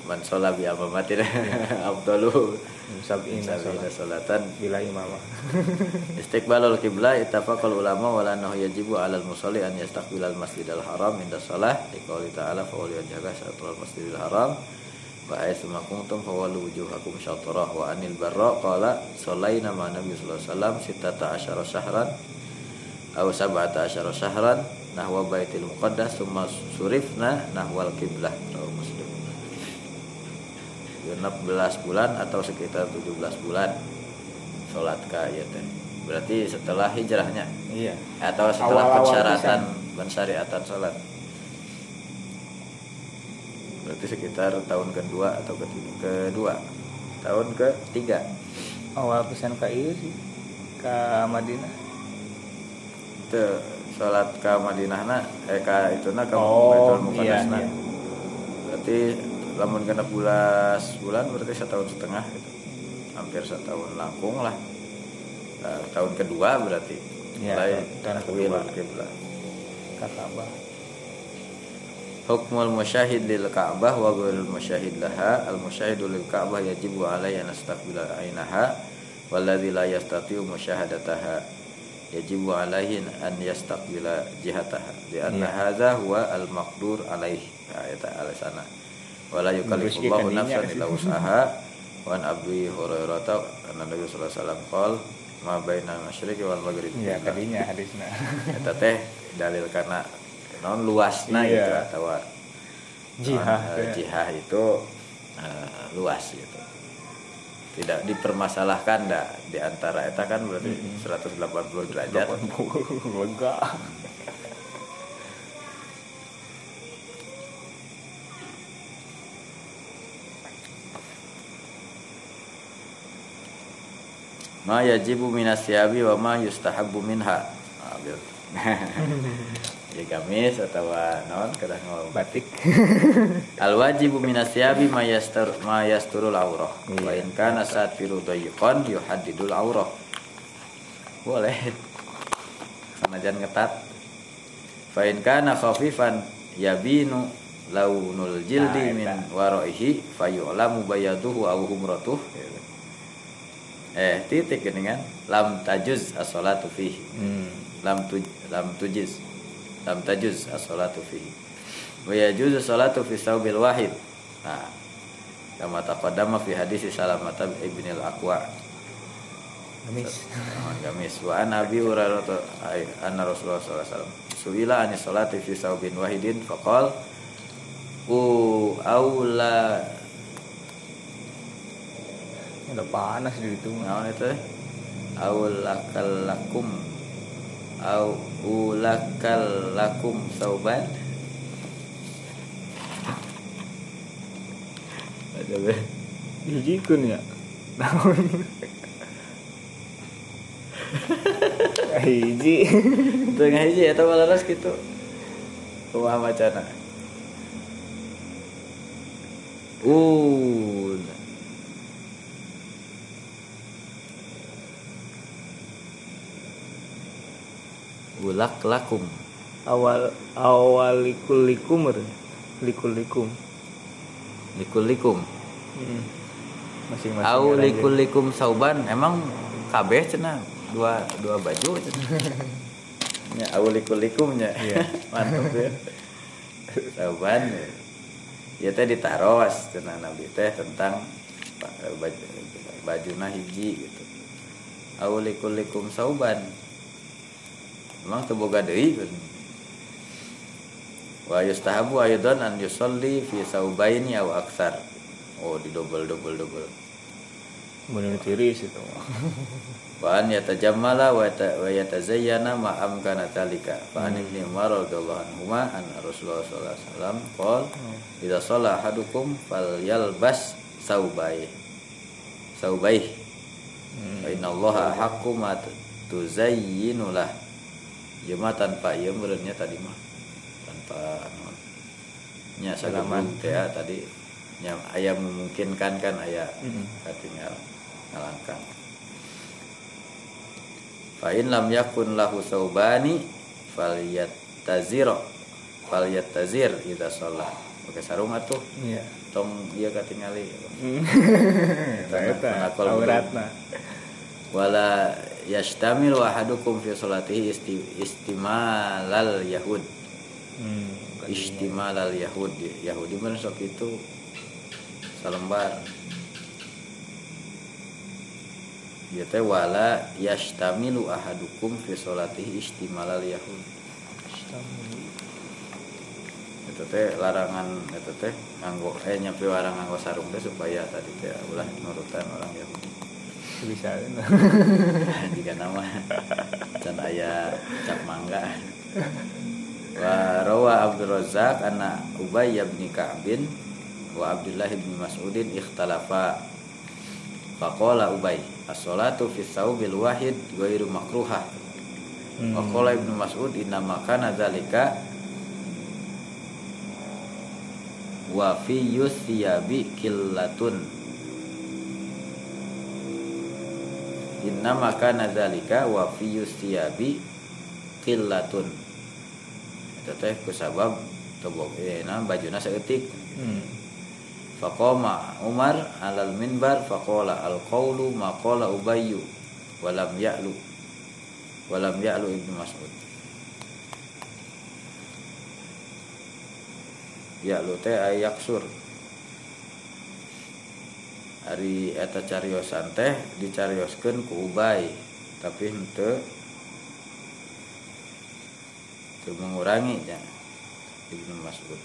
Man sholat bi amamatin afdalu sab'ina sabina sholat. sholatan. Bila imamah Istiqbalul kiblah ittafaqal ulama wala annahu yajibu 'alal musalli an yastaqbilal masjidal haram inda shalah liqouli ta'ala fa wali wajhaka syatrul masjidil haram. Wa aitsu ma kuntum fawallu wujuhakum syatrah. Wa anil barra qala shallaina ma nabi sallallahu alaihi wasallam sittata asyara syahran aw sab'ata asyara syahran nahwa baitil muqaddas thumma surifna nahwal kiblah rawahu muslim. 16 bulan atau sekitar 17 bulan sholat ka ieu teh. Berarti setelah hijrahnya? Iya. Atau setelah Awal-awal pensyaratan pensyariatan sholat? Berarti sekitar tahun kedua atau ketiga? Kedua. Tahun ketiga. Awal pesan ke sih ke Madinah. Itu sholat ke Madinahna eh ka itu na ke Oh, Baitul iya, Muqaddasna. iya. berarti lamun kena bulas bulan berarti setahun setengah gitu. Hampir setahun langkung lah. Nah, tahun kedua berarti. Iya, mulai tahun kedua. kiblat ke Ka'bah Hukmul musyahid lil Ka'bah wa ghairul musyahid laha. Al musyahidu lil Ka'bah yajibu alaihi an yastaqbila ainaha walladzi la yastati'u musyahadataha yajibu alaihi an yastaqbila jihataha. Li anna Iya. hadza huwa al maqdur alaihi ayat alasana wala yukallifullahu nafsan illa usaha wa an abi hurairah anna nabi sallallahu alaihi wasallam qol ma baina masyriqi wal maghrib. Iya tadinya hadisnya. Eta teh dalil karena non luasna Iya. gitu atau Jihah, ya. jihah itu eh, luas gitu tidak dipermasalahkan dah di antara eta kan berarti 180 derajat. Lega ma yajibu minas siyabi wa ma yustahabbu minha ya gamis atau non kedah ngomong batik Al wajibu minas siyabi ma yastur ma yasturul aurah. Iya. Wa in kana satiru dayiqan yuhaddidul aurah. Boleh. Sanajan ngetat. Fa in kana khafifan yabinu launul jildi Nah, min waraihi fayu'lamu bayaduhu aw humratuh eh titik geuningan lam tajuz as-salatu fihi hmm. lam tuj lam tujiz lam tajuz as-salatu fihi wa yajuzu salatu fi saubil wahid nah kama taqaddama fi hadis salamata ibn al-aqwa Gamis. Nah, gamis wa an abi hurairah anna rasulullah sallallahu alaihi wasallam suila anis salati fi saubin wahidin faqal u aula Udah panas di itu. naon itu aulakal lakum au ulakal lakum sauban ada be Hijikun ya. Naon? Hiji. tengah hiji eta balaras gitu kumaha macana uh ulak lakum Awal awal likul likum. Likul likum. likul likum Hmm. Masing-masing. au aja. likul likum sauban emang kabeh cenah dua dua baju cenah nya au likul likumnya Iya. mantap ya sauban ya teh ditaros cenah nabi teh tentang pa- baju bajuna hiji gitu au likul likum sauban emang teu boga deui wa yustahabu aydan an yusalli fi saubaini aw aksar oh di double double double Bener tiris itu. wa an yatajammala wa yata- wa yatazayyana ma amkana talika fa an ibni umar radhiyallahu anhuma an rasulullah sallallahu alaihi wasallam qol idza shalla ahadukum falyalbas saubai saubai fa inna allaha haqqu ma tuzayyinu lah Ieu mah tanpa ieu meureunnya tadi mah. Tanpa naon nya Halaman. sagabung teh ya, tadi. Nya aya memungkinkan kan aya Mm-mm. katinggal ngalangkang. Fa in lam yakun lahu saubani falyattazira falyattazir idza shalah oke sarung atuh Iya. tong ieu katingali auratna. wala yastamil ahadukum fi salatihi isti, istimalal yahud. Hmm. istimalal yahud. Yahudi mah sok itu salembar. Ya teh wala yastamilu ahadukum fi salatihi istimalal yahud. Itu teh larangan itu teh nganggo eh nyampe warang nganggo sarung teh supaya tadi teh ulah nurutan orang Yahudi Bisa. jika nama. Can aya cap mangga. Wa rawa Abdul Razzaq anna Ubay bin Ka'bin wa Abdullah bin Mas'udin ikhtalafa. Faqala Ubay as-salatu fi thawbil wahid ghairu makruhah. Hmm. wa qala Ibnu Mas'ud inna makana dzalika wa fi yusyabi killatun inna makana dzalika wa fi yusyabi killatun itu teh kusabab tobok eh nah bajuna saeutik. Hmm. faqama Umar alal minbar faqala al qawlu ma qala Ubayyu walam ya'lu walam ya'lu Ibnu Mas'ud. Ya'lu teh ay yaksur Ari eta cariosan teh dicarioskeun ku Ubay tapi henteu teu mengurangi nya Ibnu Mas'ud.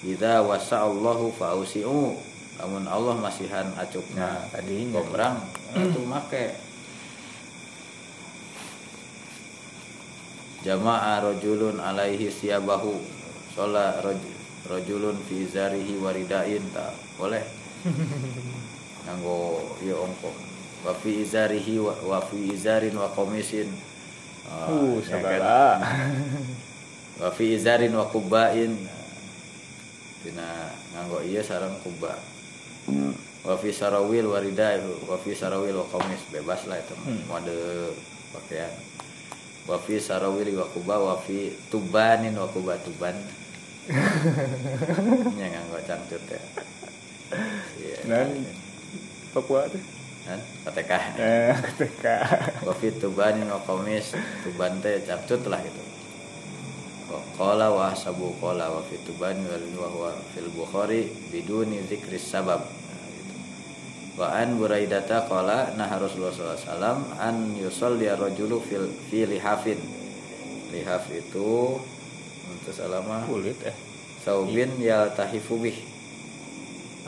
Idza wasa'allahu fa'usi'u Namun Allah masihan acupnya Nah, tadinya. Gombrang Itu make. Jama'a rojulun alaihi siyabahu Shola roj- rojulun fi zarihi waridain Tak boleh Nganggo ya ongko Wa fi izarihi wa, wa fi izarin wa komisin Ah, Uh, sabara. wa fi izarin wa kubain tina nganggo iya sarang kuba wa fi sarawil warida wa fi sarawil wa qamis bebas lah itu Hmm. mode pakaian. Wa fi sarawil wa kuba wa fi tubanin wa kuba tuban. Nya nganggo cangcut ya. Iya Dan Papua tuh. kan KTK Eh, ketika wa fi tubanin wa qamis tuban teh cangcut lah gitu. Qala wa sabu qala wa fi tubani wal wa fil bukhari biduni zikri sabab. Wa an buraidata qala nah Rasulullah SAW an yusalli rajulu fil fi lihafin. Lihaf itu untuk salama kulit eh. saubin yaltahifu bih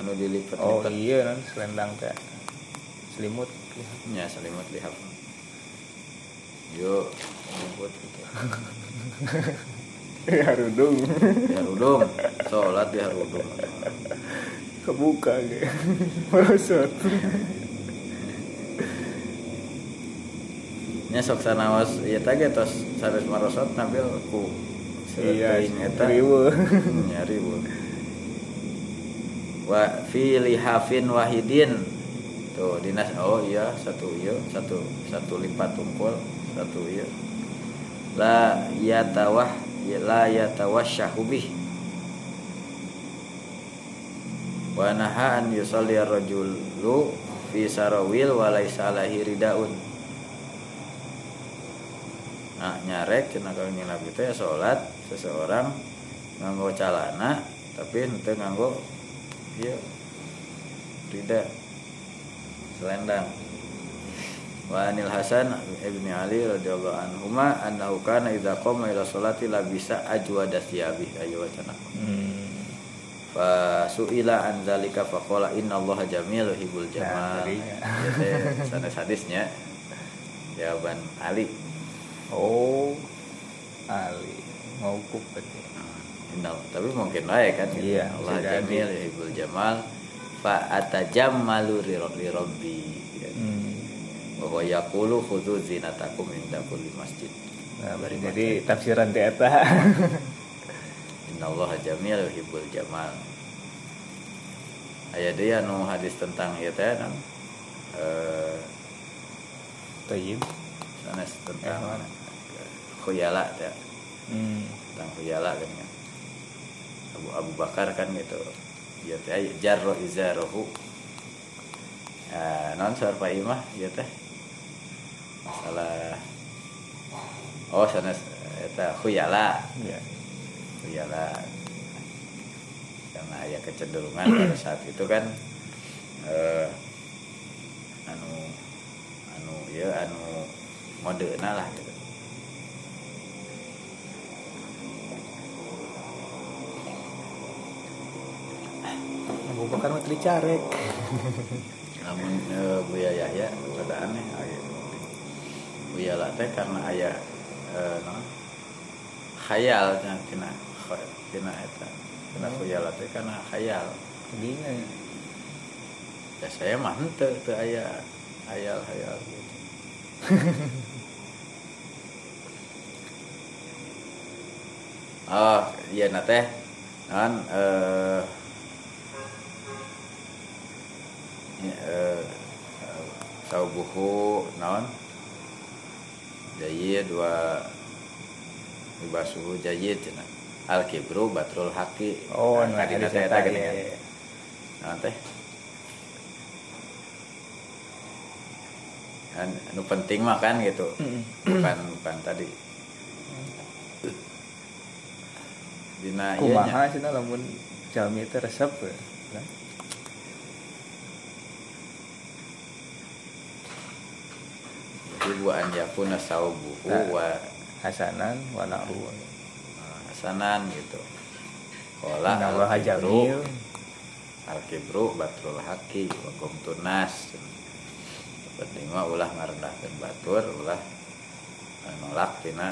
anu dilipat Oh iya nan selendang teh. Selimut. nya selimut lihaf yuk nyebut gitu Ya rudung. di harudung sholat di harudung Kebuka ge. Merosot. nya sok sanaos ieu teh ge tos sanes marosot nampil ku Iya, nyari bu wa fi lihafin wahidin. Tuh dinas. Oh iya satu iya satu satu lipat tumpul satu iya. La yatawah la yatawasyahu bih. Wa naha an yusalli ar-rajulu fi sarawil wa laisa alaihi ridaun. Nah nyarek cenah kang Nabi teh salat seseorang nganggo calana tapi henteu nganggo ieu rida selendang wa anil hasan ibni ali radhiyallahu anhuma annahu kana idza qama ila sholati la bisa ajwada thiyabi ayo wacana Hmm. fa suila an zalika fa qala inna allaha jamil hibul jamal ya teh sanes hadisnya jawaban ali Oh. Ali. Maukup berarti. Innal, tapi mungkin wae kan gitu. Iya, Allah jamil yuhibbul jamal fa atajammalu li li rabbi gitu. Hmm. bahwa yaqulu khudhu zinatakum inda kulli masjid Nah, bari jadi tafsiran teh eta. innallaha jamil yuhibbul jamal aya deui anu hadis tentang ieu teh nan eh Tayyib. sanes Eh, tentang mana? khuyala teh Hmm. tentang khuyala kan kan Abu Abu Bakar kan gitu. Ya teh jarro izarahu ah non Pak Imah? Ya teh. Masalah. Oh sanes eta khuyala. Ya. khuyala. Karena ada kecenderungan pada saat itu kan eh, anu anu ya anu modena lah gitu Bakar mah teu dicarek. namun eh, Buya Yahya rada aneh Buya lah teh karena aya eh, naon khayal tina kha- tina eta. Tina khuyala teh karena khayal. Tadinya ya saya mah henteu teu aya hayal-hayal gitu oh iya na teh. Naon eh eh, saubuhu naon jayid wa libasuhu jayid cenah al kibru batrul haqi Oh, Nah, nu kadina hadis teh eta iya, iya. Naon teh? Kan anu penting mah kan gitu. Bukan bukan tadi. Dina ieu nya. Kumaha cenah lamun jalmi teh resep we. Wa an yakuna saubuhu Nah. wa Hasanan wa na'ru. uh, hasanan gitu. Qala Inna Allaha jamil. al kibru batrul haqi wa qumtun nas. Penting mah ulah ngarendahkeun batur, ulah nolak tina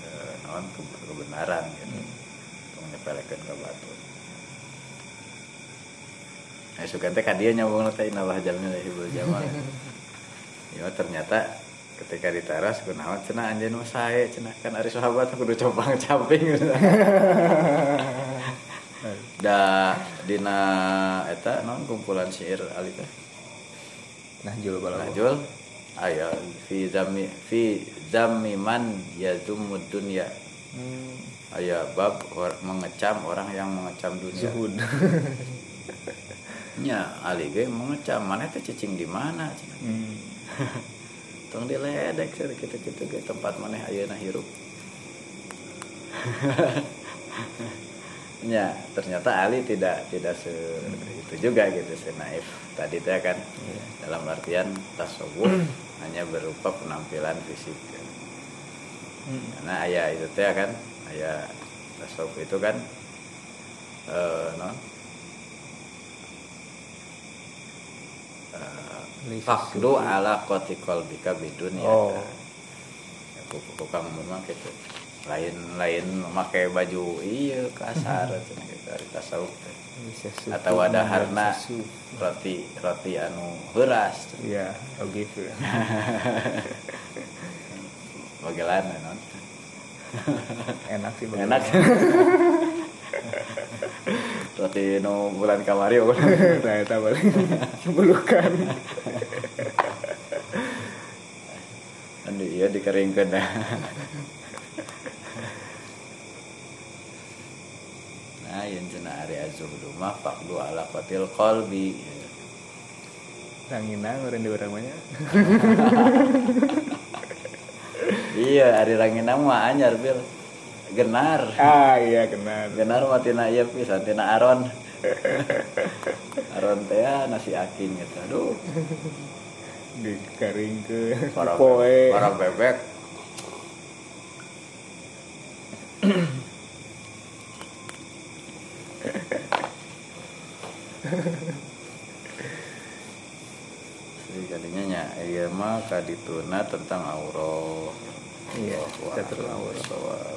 eh, naon ke- kebenaran gitu. Hmm. Untuk menyepelekeun ka batur. Nah, suka teh ka dieu nyambung teh inna Allah jamil yuhibbul jamal. Ya ternyata ketika di teras kunaon cenah anjeun mah sae cenah kan ari sahabat kudu copang camping. da dina eta naon kumpulan syair ali teh. Nah, jul balago. Najul aya fi zami fi zammi man yazumud dunya Hmm. aya bab or- mengecam orang yang mengecam dunia zuhud nya ali ge mengecam mana teh cicing di mana hmm. tong diledek sih gitu-gitu ge tempat mana ayeuna hirup ya ternyata Ali tidak tidak se itu juga gitu se naif tadi teh kan Iya. dalam artian tasawuf hanya berupa penampilan fisik Hmm. karena ayah itu teh kan ayah tasawuf itu kan eh non eh, Lisa fakdu ala koti kolbika bidun ya Oh. tukang memang gitu. Lain lain memakai baju iya kasar cenah gitu dari tasawuf atau ada harna roti roti anu heuras Iya, oh gitu. bagaimana non? Enak sih enak roti nu bulan kamari Saya tahu paling sebulukan. kan dia dikeringkeun nah yang cenah ari azuhdu mah fakdu ala qatil qalbi. Ranginang orang di orang banyak. iya ari rangina mah anyar bil genar. Ah iya genar. Mah tina ieu pisan tina aron. Aron teh ya, nasi aking gitu aduh. Di garing ke para poe. para bebek. Jadi kadinya nya ieu mah kadituna tentang aurah. Iya, terus wah,